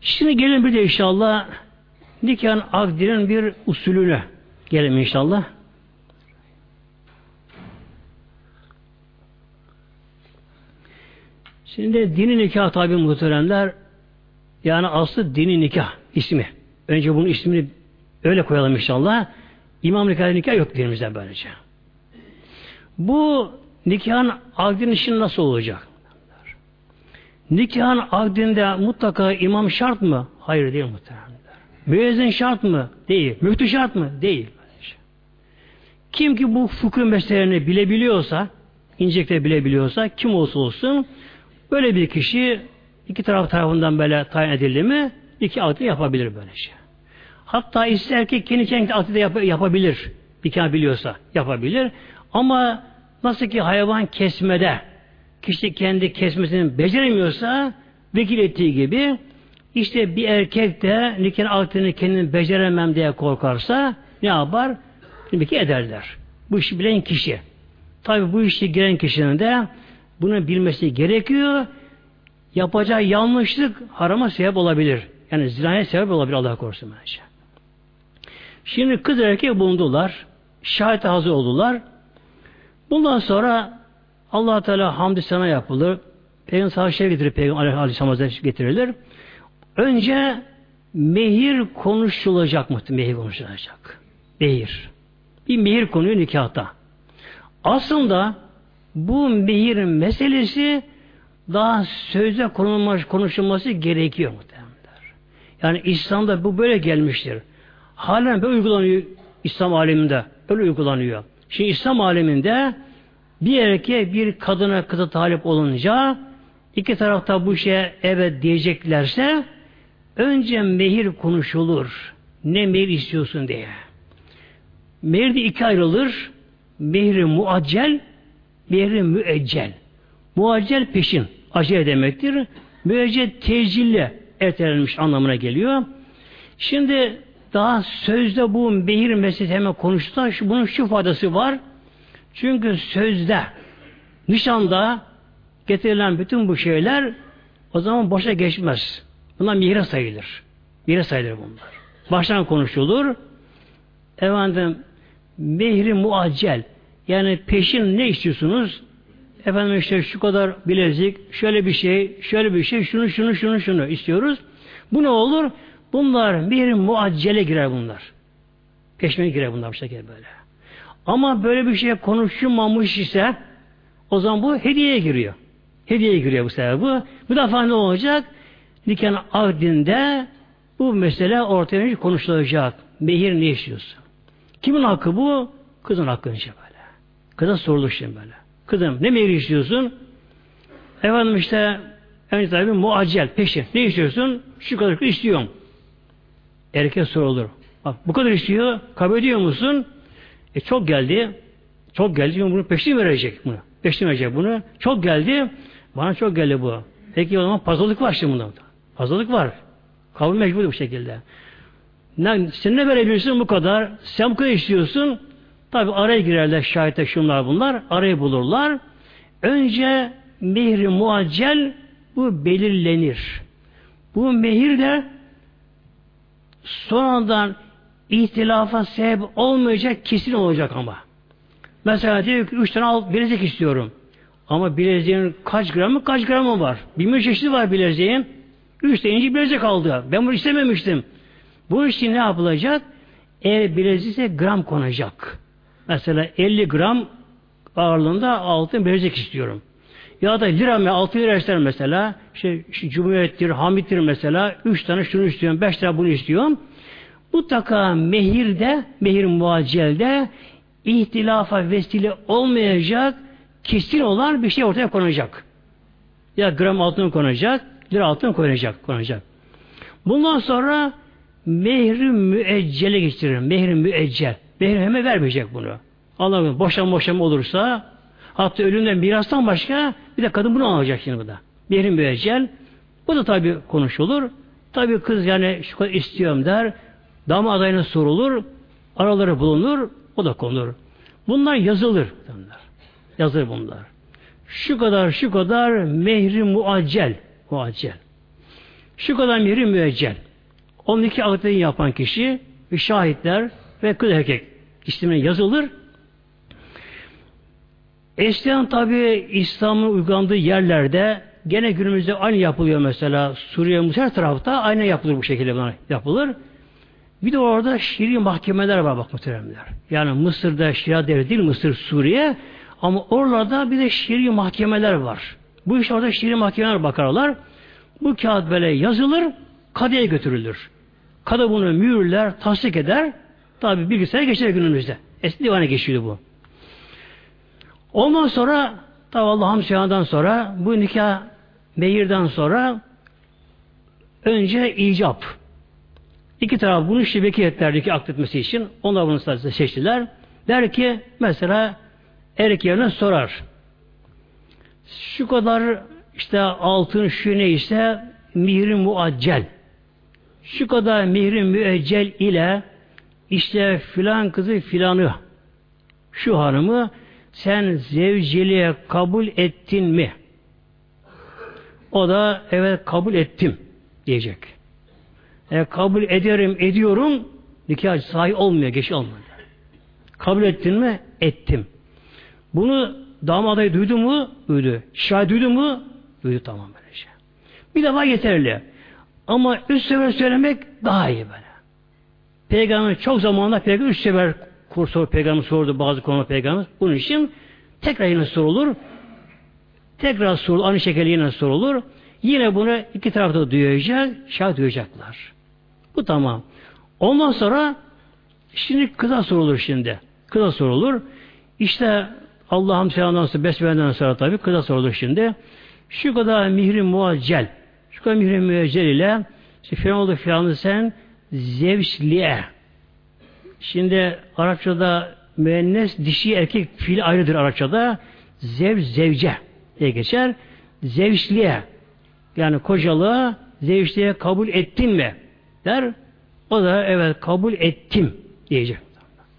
Şimdi gelin bir de inşallah nikahın akdinin bir usulüne gelelim inşallah. Şimdi dini nikah tabi muhteremler yani aslı dini nikah ismi. Önce bunun ismini öyle koyalım inşallah. İmam nikahı nikah yok dinimizde böylece. Bu nikahın akdinin işi nasıl olacak? Nikahın akdinde mutlaka imam şart mı? Hayır değil muhtemelen. Müezzin şart mı? Değil. Müftü şart mı? Değil. Kim ki bu fıkıh meselelerini bilebiliyorsa, incekte bilebiliyorsa, kim olsa olsun, böyle bir kişi iki taraf tarafından böyle tayin edildi mi, iki akdi yapabilir böyle şey. Hatta ister ki kendi kendi akdi de yap yapabilir. Nikah biliyorsa yapabilir. Ama nasıl ki hayvan kesmede kişi kendi kesmesini beceremiyorsa vekil ettiği gibi işte bir erkek de nikahın altını kendini beceremem diye korkarsa ne yapar? Ki ederler. Bu işi bilen kişi. Tabi bu işi giren kişinin de bunu bilmesi gerekiyor. Yapacağı yanlışlık harama sebep olabilir. Yani zinaya sebep olabilir Allah korusun bence. Şimdi kız erkek bulundular. Şahit hazır oldular. Bundan sonra allah Teala hamdü sana yapılır. Peygamber şey getirir. Peygamber Aleyhisselam Hazretleri getirilir. Önce mehir konuşulacak mı? Mehir konuşulacak. Mehir. Bir mehir konuyu nikahta. Aslında bu mehir meselesi daha konulmuş, konuşulması gerekiyor muhtemelen. Yani İslam'da bu böyle gelmiştir. Halen böyle uygulanıyor İslam aleminde. Öyle uygulanıyor. Şimdi İslam aleminde bir erkeğe bir kadına kıza talip olunca iki tarafta bu şeye evet diyeceklerse önce mehir konuşulur. Ne mehir istiyorsun diye. Mehir de iki ayrılır. Mehri muaccel, mehri müeccel. Muaccel peşin, acele demektir. Müeccel tecille ertelenmiş anlamına geliyor. Şimdi daha sözde bu mehir meselesi hemen konuştular. Bunun şu faydası var. Çünkü sözde, nişanda getirilen bütün bu şeyler o zaman boşa geçmez. Bunlar mihre sayılır. Mihre sayılır bunlar. Baştan konuşulur. Efendim mehri muaccel yani peşin ne istiyorsunuz? Efendim işte şu kadar bilezik, şöyle bir şey, şöyle bir şey, şunu şunu şunu şunu istiyoruz. Bu ne olur? Bunlar mehri muaccele girer bunlar. Peşmeye girer bunlar bu şekilde böyle. Ama böyle bir şey konuşulmamış ise o zaman bu hediyeye giriyor. Hediyeye giriyor bu sefer bu. Bu defa ne olacak? Nikahın akdinde bu mesele ortaya konuşulacak. Mehir ne istiyorsun? Kimin hakkı bu? Kızın hakkı işte böyle. Kıza sorulur şimdi böyle. Kızım ne mehir istiyorsun? Efendim işte önce tabi muaccel, peşin. Ne istiyorsun? Şu kadar istiyorum. Erkek sorulur. Bak bu kadar istiyor. Kabul ediyor musun? E çok geldi. Çok geldi. Şimdi bunu peşin verecek bunu. Geçtirmeyecek bunu. Çok geldi. Bana çok geldi bu. Peki o zaman pazarlık var şimdi bunda. Pazarlık var. Kabul mecbur bu şekilde. Ne, sen ne verebilirsin bu kadar? Sen bu kadar istiyorsun. Tabi araya girerler şahitler şunlar bunlar. Arayı bulurlar. Önce mehri muaccel bu belirlenir. Bu mehir de sonradan ihtilafa sebep olmayacak kesin olacak ama. Mesela diyor ki üç tane al, bilezik istiyorum. Ama bileziğin kaç gramı kaç gramı var. Bir çeşidi var bileziğin. Üç tane inci bilezik aldı. Ben bunu istememiştim. Bu için ne yapılacak? Eğer bilezikse gram konacak. Mesela 50 gram ağırlığında altın bilezik istiyorum. Ya da lira mı altı lira ister mesela. İşte, işte Cumhuriyettir, Hamit'tir mesela. Üç tane şunu istiyorum, beş tane bunu istiyorum. Mutlaka mehirde, mehir muaccelde ihtilafa vesile olmayacak kesin olan bir şey ortaya konacak. Ya gram altın konacak, lira altın konacak, konacak. Bundan sonra mehri müeccele geçirir. Mehri müeccel. Mehri hemen vermeyecek bunu. Allah boşan boşan olursa hatta ölümden mirastan başka bir de kadın bunu alacak şimdi bu da. Mehri müeccel. Bu da tabi konuşulur. Tabi kız yani şu kadar istiyorum der. Dama adayına sorulur. Araları bulunur. O da konur. Bunlar yazılır. Yazılır bunlar. Şu kadar şu kadar mehri muaccel. Muaccel. Şu kadar mehri müeccel. 12 akdini yapan kişi şahitler ve kız erkek ismine yazılır. Eskiden tabi İslam'ın uygulandığı yerlerde gene günümüzde aynı yapılıyor mesela Suriye her tarafta aynı yapılır bu şekilde yapılır. Bir de orada şiiri mahkemeler var bak muhteremler. Yani Mısır'da Şiria devleti değil Mısır, Suriye ama oralarda bir de şiiri mahkemeler var. Bu iş orada şiiri mahkemeler bakarlar. Bu kağıt böyle yazılır, kadıya götürülür. Kadı bunu mühürler, tasdik eder. Tabi bilgisayara geçer günümüzde. Eski divana geçiyordu bu. Ondan sonra tabi Allah'ım hamsiyadan sonra bu nikah meyirden sonra önce icap. İki taraf bunu şibeki ettiler ki akletmesi için. Onlar bunu sadece seçtiler. Der ki mesela erkek yerine sorar. Şu kadar işte altın şu neyse mihri muaccel şu kadar mihri müeccel ile işte filan kızı filanı şu hanımı sen zevciliğe kabul ettin mi? O da evet kabul ettim diyecek. E, kabul ederim, ediyorum nikah sahi olmuyor, geç olmuyor. Kabul ettin mi? Ettim. Bunu damat adayı duydu mu? Duydu. Şahit duydu mu? Duydu tamam böylece. Bir defa yeterli. Ama üç sefer söylemek daha iyi böyle. Peygamber çok zamanında peygamber üç sefer kursu peygamber sordu bazı konuda peygamber. Bunun için tekrar yine sorulur. Tekrar sorulur. Aynı şekilde yine sorulur. Yine bunu iki tarafta duyacak, şahit duyacaklar. Bu tamam. Ondan sonra şimdi kıza sorulur şimdi. Kıza sorulur. İşte Allah'ım selamdan sonra, besmeleden sonra tabi kıza sorulur şimdi. Şu kadar mihri muaccel Başka mühre müeccel ile işte filan oldu filanı sen zevçliye. Şimdi Arapçada müennes dişi erkek fiil ayrıdır Arapçada. Zev zevce diye geçer. Zevçliye yani kocalığı zevçliye kabul ettin mi? Der. O da evet kabul ettim diyecek.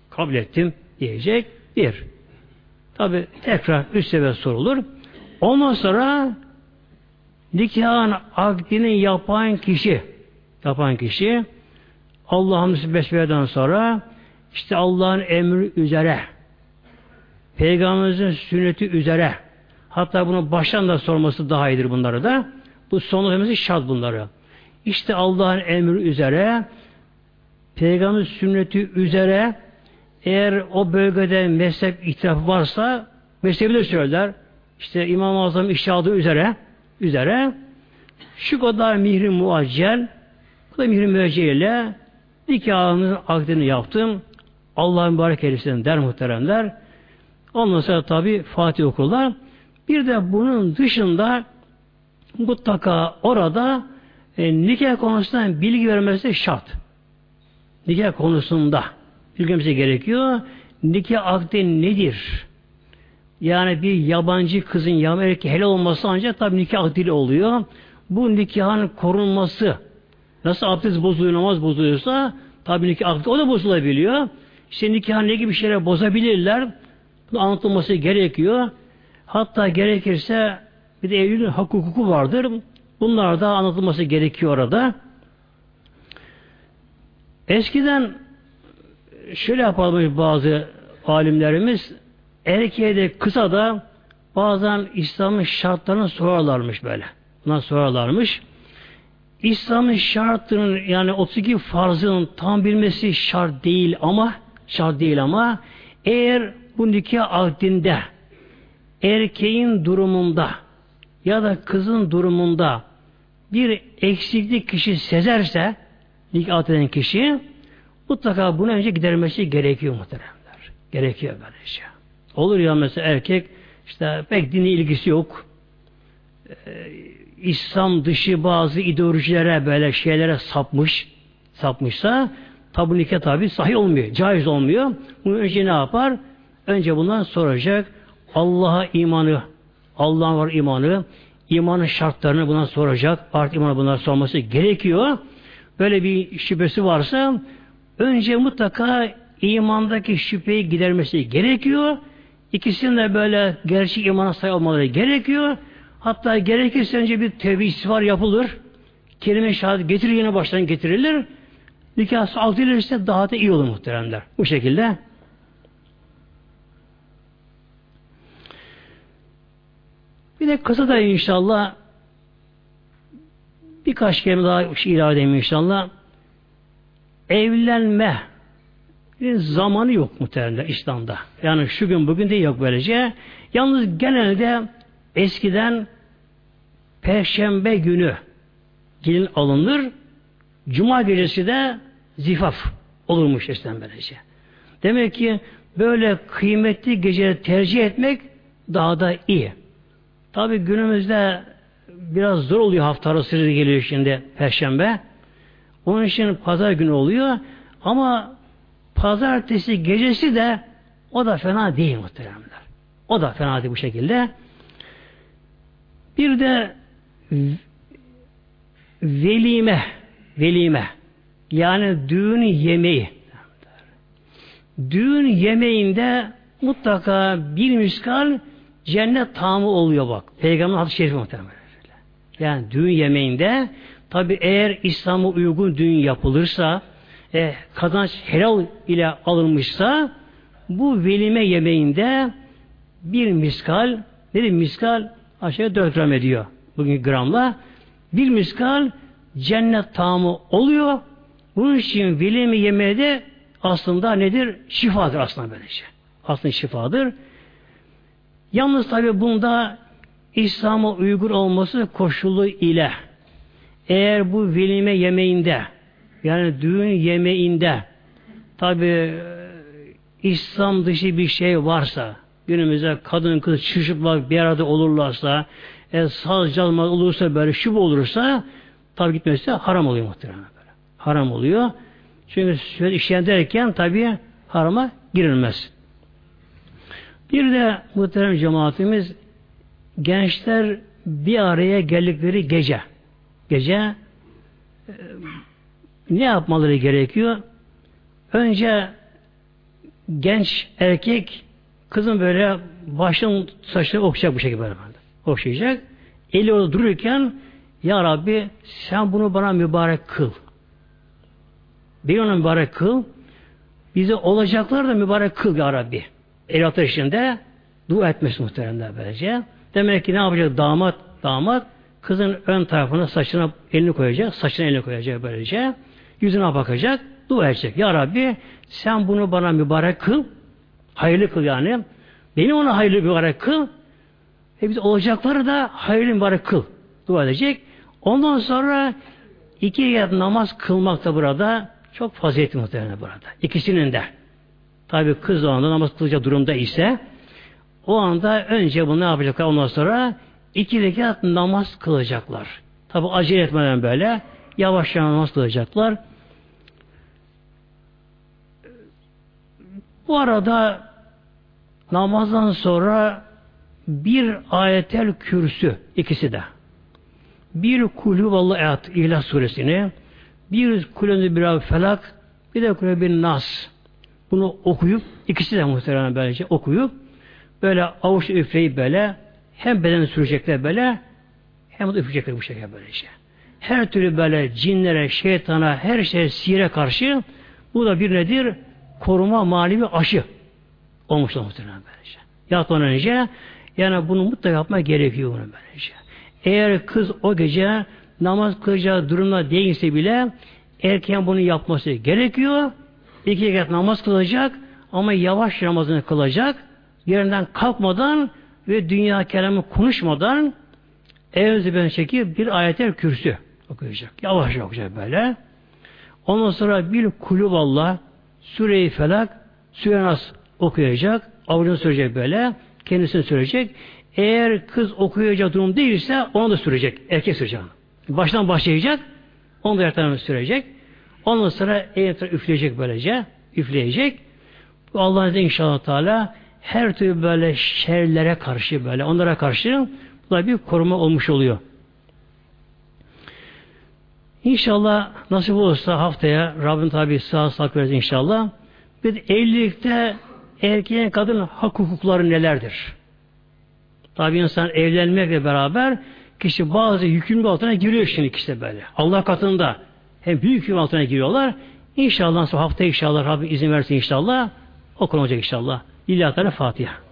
Kabul ettim diyecek. Bir. Tabi tekrar üç sefer sorulur. Ondan sonra nikahın akdini yapan kişi yapan kişi Allah'ın besmeleden sonra işte Allah'ın emri üzere Peygamberimizin sünneti üzere hatta bunu baştan da sorması daha iyidir bunları da. Bu son şart bunları. İşte Allah'ın emri üzere Peygamber sünneti üzere eğer o bölgede mezhep ihtilafı varsa mezhebi de söyler. İşte İmam-ı Azam işadı üzere üzere şu kadar mihri muaccel bu da mihri müeccel ile nikahımızın akdini yaptım. Allah'ın mübarek eylesin der muhteremler. Ondan sonra tabi Fatih okurlar. Bir de bunun dışında mutlaka orada e, nikah konusunda bilgi vermesi şart. Nikah konusunda bilgimize gerekiyor. Nikah akdi nedir? yani bir yabancı kızın yabancı erkeği helal olması ancak tabi nikah dili oluyor. Bu nikahın korunması nasıl abdest bozuluyor, namaz bozuluyorsa tabi nikah o da bozulabiliyor. İşte nikahın ne gibi şeyler bozabilirler. Bunu anlatılması gerekiyor. Hatta gerekirse bir de evliliğin hak hukuku vardır. Bunlar da anlatılması gerekiyor orada. Eskiden şöyle yapalım bazı alimlerimiz erkeğe de kısa da bazen İslam'ın şartlarını sorarlarmış böyle. Buna sorarlarmış. İslam'ın şartının yani 32 farzının tam bilmesi şart değil ama şart değil ama eğer bu nikah akdinde erkeğin durumunda ya da kızın durumunda bir eksiklik kişi sezerse nikah eden kişi mutlaka bunu önce gidermesi gerekiyor muhteremler. Gerekiyor böylece. Şey. Olur ya mesela erkek işte pek dini ilgisi yok. Ee, İslam dışı bazı ideolojilere böyle şeylere sapmış sapmışsa tabi nikah tabi sahih olmuyor. Caiz olmuyor. Bunu önce ne yapar? Önce bundan soracak. Allah'a imanı, Allah'ın var imanı, imanın şartlarını buna soracak. Artık imanı bunlar sorması gerekiyor. Böyle bir şüphesi varsa önce mutlaka imandaki şüpheyi gidermesi gerekiyor. İkisinin de böyle gerçek imana sahip olmaları gerekiyor. Hatta gerekirse önce bir tevbe istiğfar yapılır. Kelime şehadet getirir yine baştan getirilir. Nikah alt edilirse daha da iyi olur muhteremler. Bu şekilde. Bir de kısa da inşallah birkaç kelime daha şey ilave edeyim inşallah. Evlenme bir zamanı yok muhtemelen İslam'da. Yani şu gün bugün de yok böylece. Yalnız genelde eskiden Perşembe günü gelin alınır. Cuma gecesi de zifaf olurmuş eskiden böylece. Demek ki böyle kıymetli geceleri tercih etmek daha da iyi. Tabi günümüzde biraz zor oluyor hafta arası geliyor şimdi Perşembe. Onun için pazar günü oluyor. Ama pazartesi gecesi de o da fena değil muhteremler. O da fena değil bu şekilde. Bir de velime velime yani düğün yemeği düğün yemeğinde mutlaka bir miskal cennet tamı oluyor bak. Peygamber hadis-i şerifi muhtemelen. Yani düğün yemeğinde tabi eğer İslam'a uygun düğün yapılırsa e, kazanç helal ile alınmışsa bu velime yemeğinde bir miskal nedir miskal aşağıya 4 gram ediyor bugün gramla bir miskal cennet tamı oluyor. Bunun için velime yemeği de aslında nedir? Şifadır aslında böylece. Aslında şifadır. Yalnız tabi bunda İslam'a uygun olması koşulu ile eğer bu velime yemeğinde yani düğün yemeğinde tabi İslam dışı bir şey varsa günümüzde kadın kız çocuklar bir arada olurlarsa e, saz çalma olursa böyle şub olursa tabi gitmesi haram oluyor muhtemelen böyle. Haram oluyor. Çünkü şöyle işleyen derken tabi harama girilmez. Bir de muhterem cemaatimiz gençler bir araya geldikleri gece gece e, ne yapmaları gerekiyor? Önce genç erkek kızın böyle başın saçını okşayacak bu şekilde. Okşayacak. Eli orada dururken Ya Rabbi sen bunu bana mübarek kıl. Bir onu mübarek kıl. Bize olacaklar da mübarek kıl Ya Rabbi. El ateşinde dua etmesi muhteremler böylece. Demek ki ne yapacak damat damat kızın ön tarafına saçına elini koyacak, saçına elini koyacak böylece. Yüzüne bakacak, dua edecek. Ya Rabbi sen bunu bana mübarek kıl. Hayırlı kıl yani. Beni ona hayırlı mübarek kıl. Ve biz olacakları da hayırlı mübarek kıl. Dua edecek. Ondan sonra iki yer namaz kılmak da burada çok faziletli muhtemelen burada. İkisinin de. Tabi kız o anda namaz kılacak durumda ise o anda önce bunu ne yapacaklar ondan sonra iki rekat namaz kılacaklar. Tabi acele etmeden böyle yavaş yavaş namaz kılacaklar. Bu arada namazdan sonra bir ayetel kürsü ikisi de. Bir kulü vallahi ehad İhlas suresini, bir kulü bir felak, bir de kulü bir nas. Bunu okuyup, ikisi de muhtemelen böylece okuyup, böyle avuç üfleyip böyle, hem bedeni sürecekler böyle, hem de üfleyecekler bu şekilde böylece. Her türlü böyle cinlere, şeytana, her şeye, sihire karşı bu da bir nedir? Koruma manevi aşı olmuşlar muhtemelen böylece. Yatmadan önce yani bunu mutlaka yapma gerekiyor bunu böylece. Eğer kız o gece namaz kılacağı durumda değilse bile erken bunu yapması gerekiyor. İki rekat namaz kılacak ama yavaş namazını kılacak. Yerinden kalkmadan ve dünya kelamı konuşmadan evimizi ben çekip bir ayetel kürsü okuyacak. Yavaş okuyacak böyle. Ondan sonra bir kulüvallah Süre-i Felak Süre okuyacak. Avucunu sürecek böyle. Kendisini sürecek. Eğer kız okuyacak durum değilse onu da sürecek. Erkek sürecek. Baştan başlayacak. Onu da ertelemek sürecek. Ondan sonra eğer üfleyecek böylece. Üfleyecek. Bu Allah'ın izniyle inşallah Teala her türlü böyle şerlere karşı böyle onlara karşı bu da bir koruma olmuş oluyor. İnşallah nasip olursa haftaya Rabbim tabi sağ sağlık verir inşallah. Bir evlilikte erkeğin kadın hak hukukları nelerdir? Tabi insan evlenmekle beraber kişi bazı yükümlü altına giriyor şimdi işte böyle. Allah katında hem büyük yüküm altına giriyorlar. İnşallah haftaya inşallah Rabbim izin versin inşallah. Okun olacak inşallah. İlla Fatiha.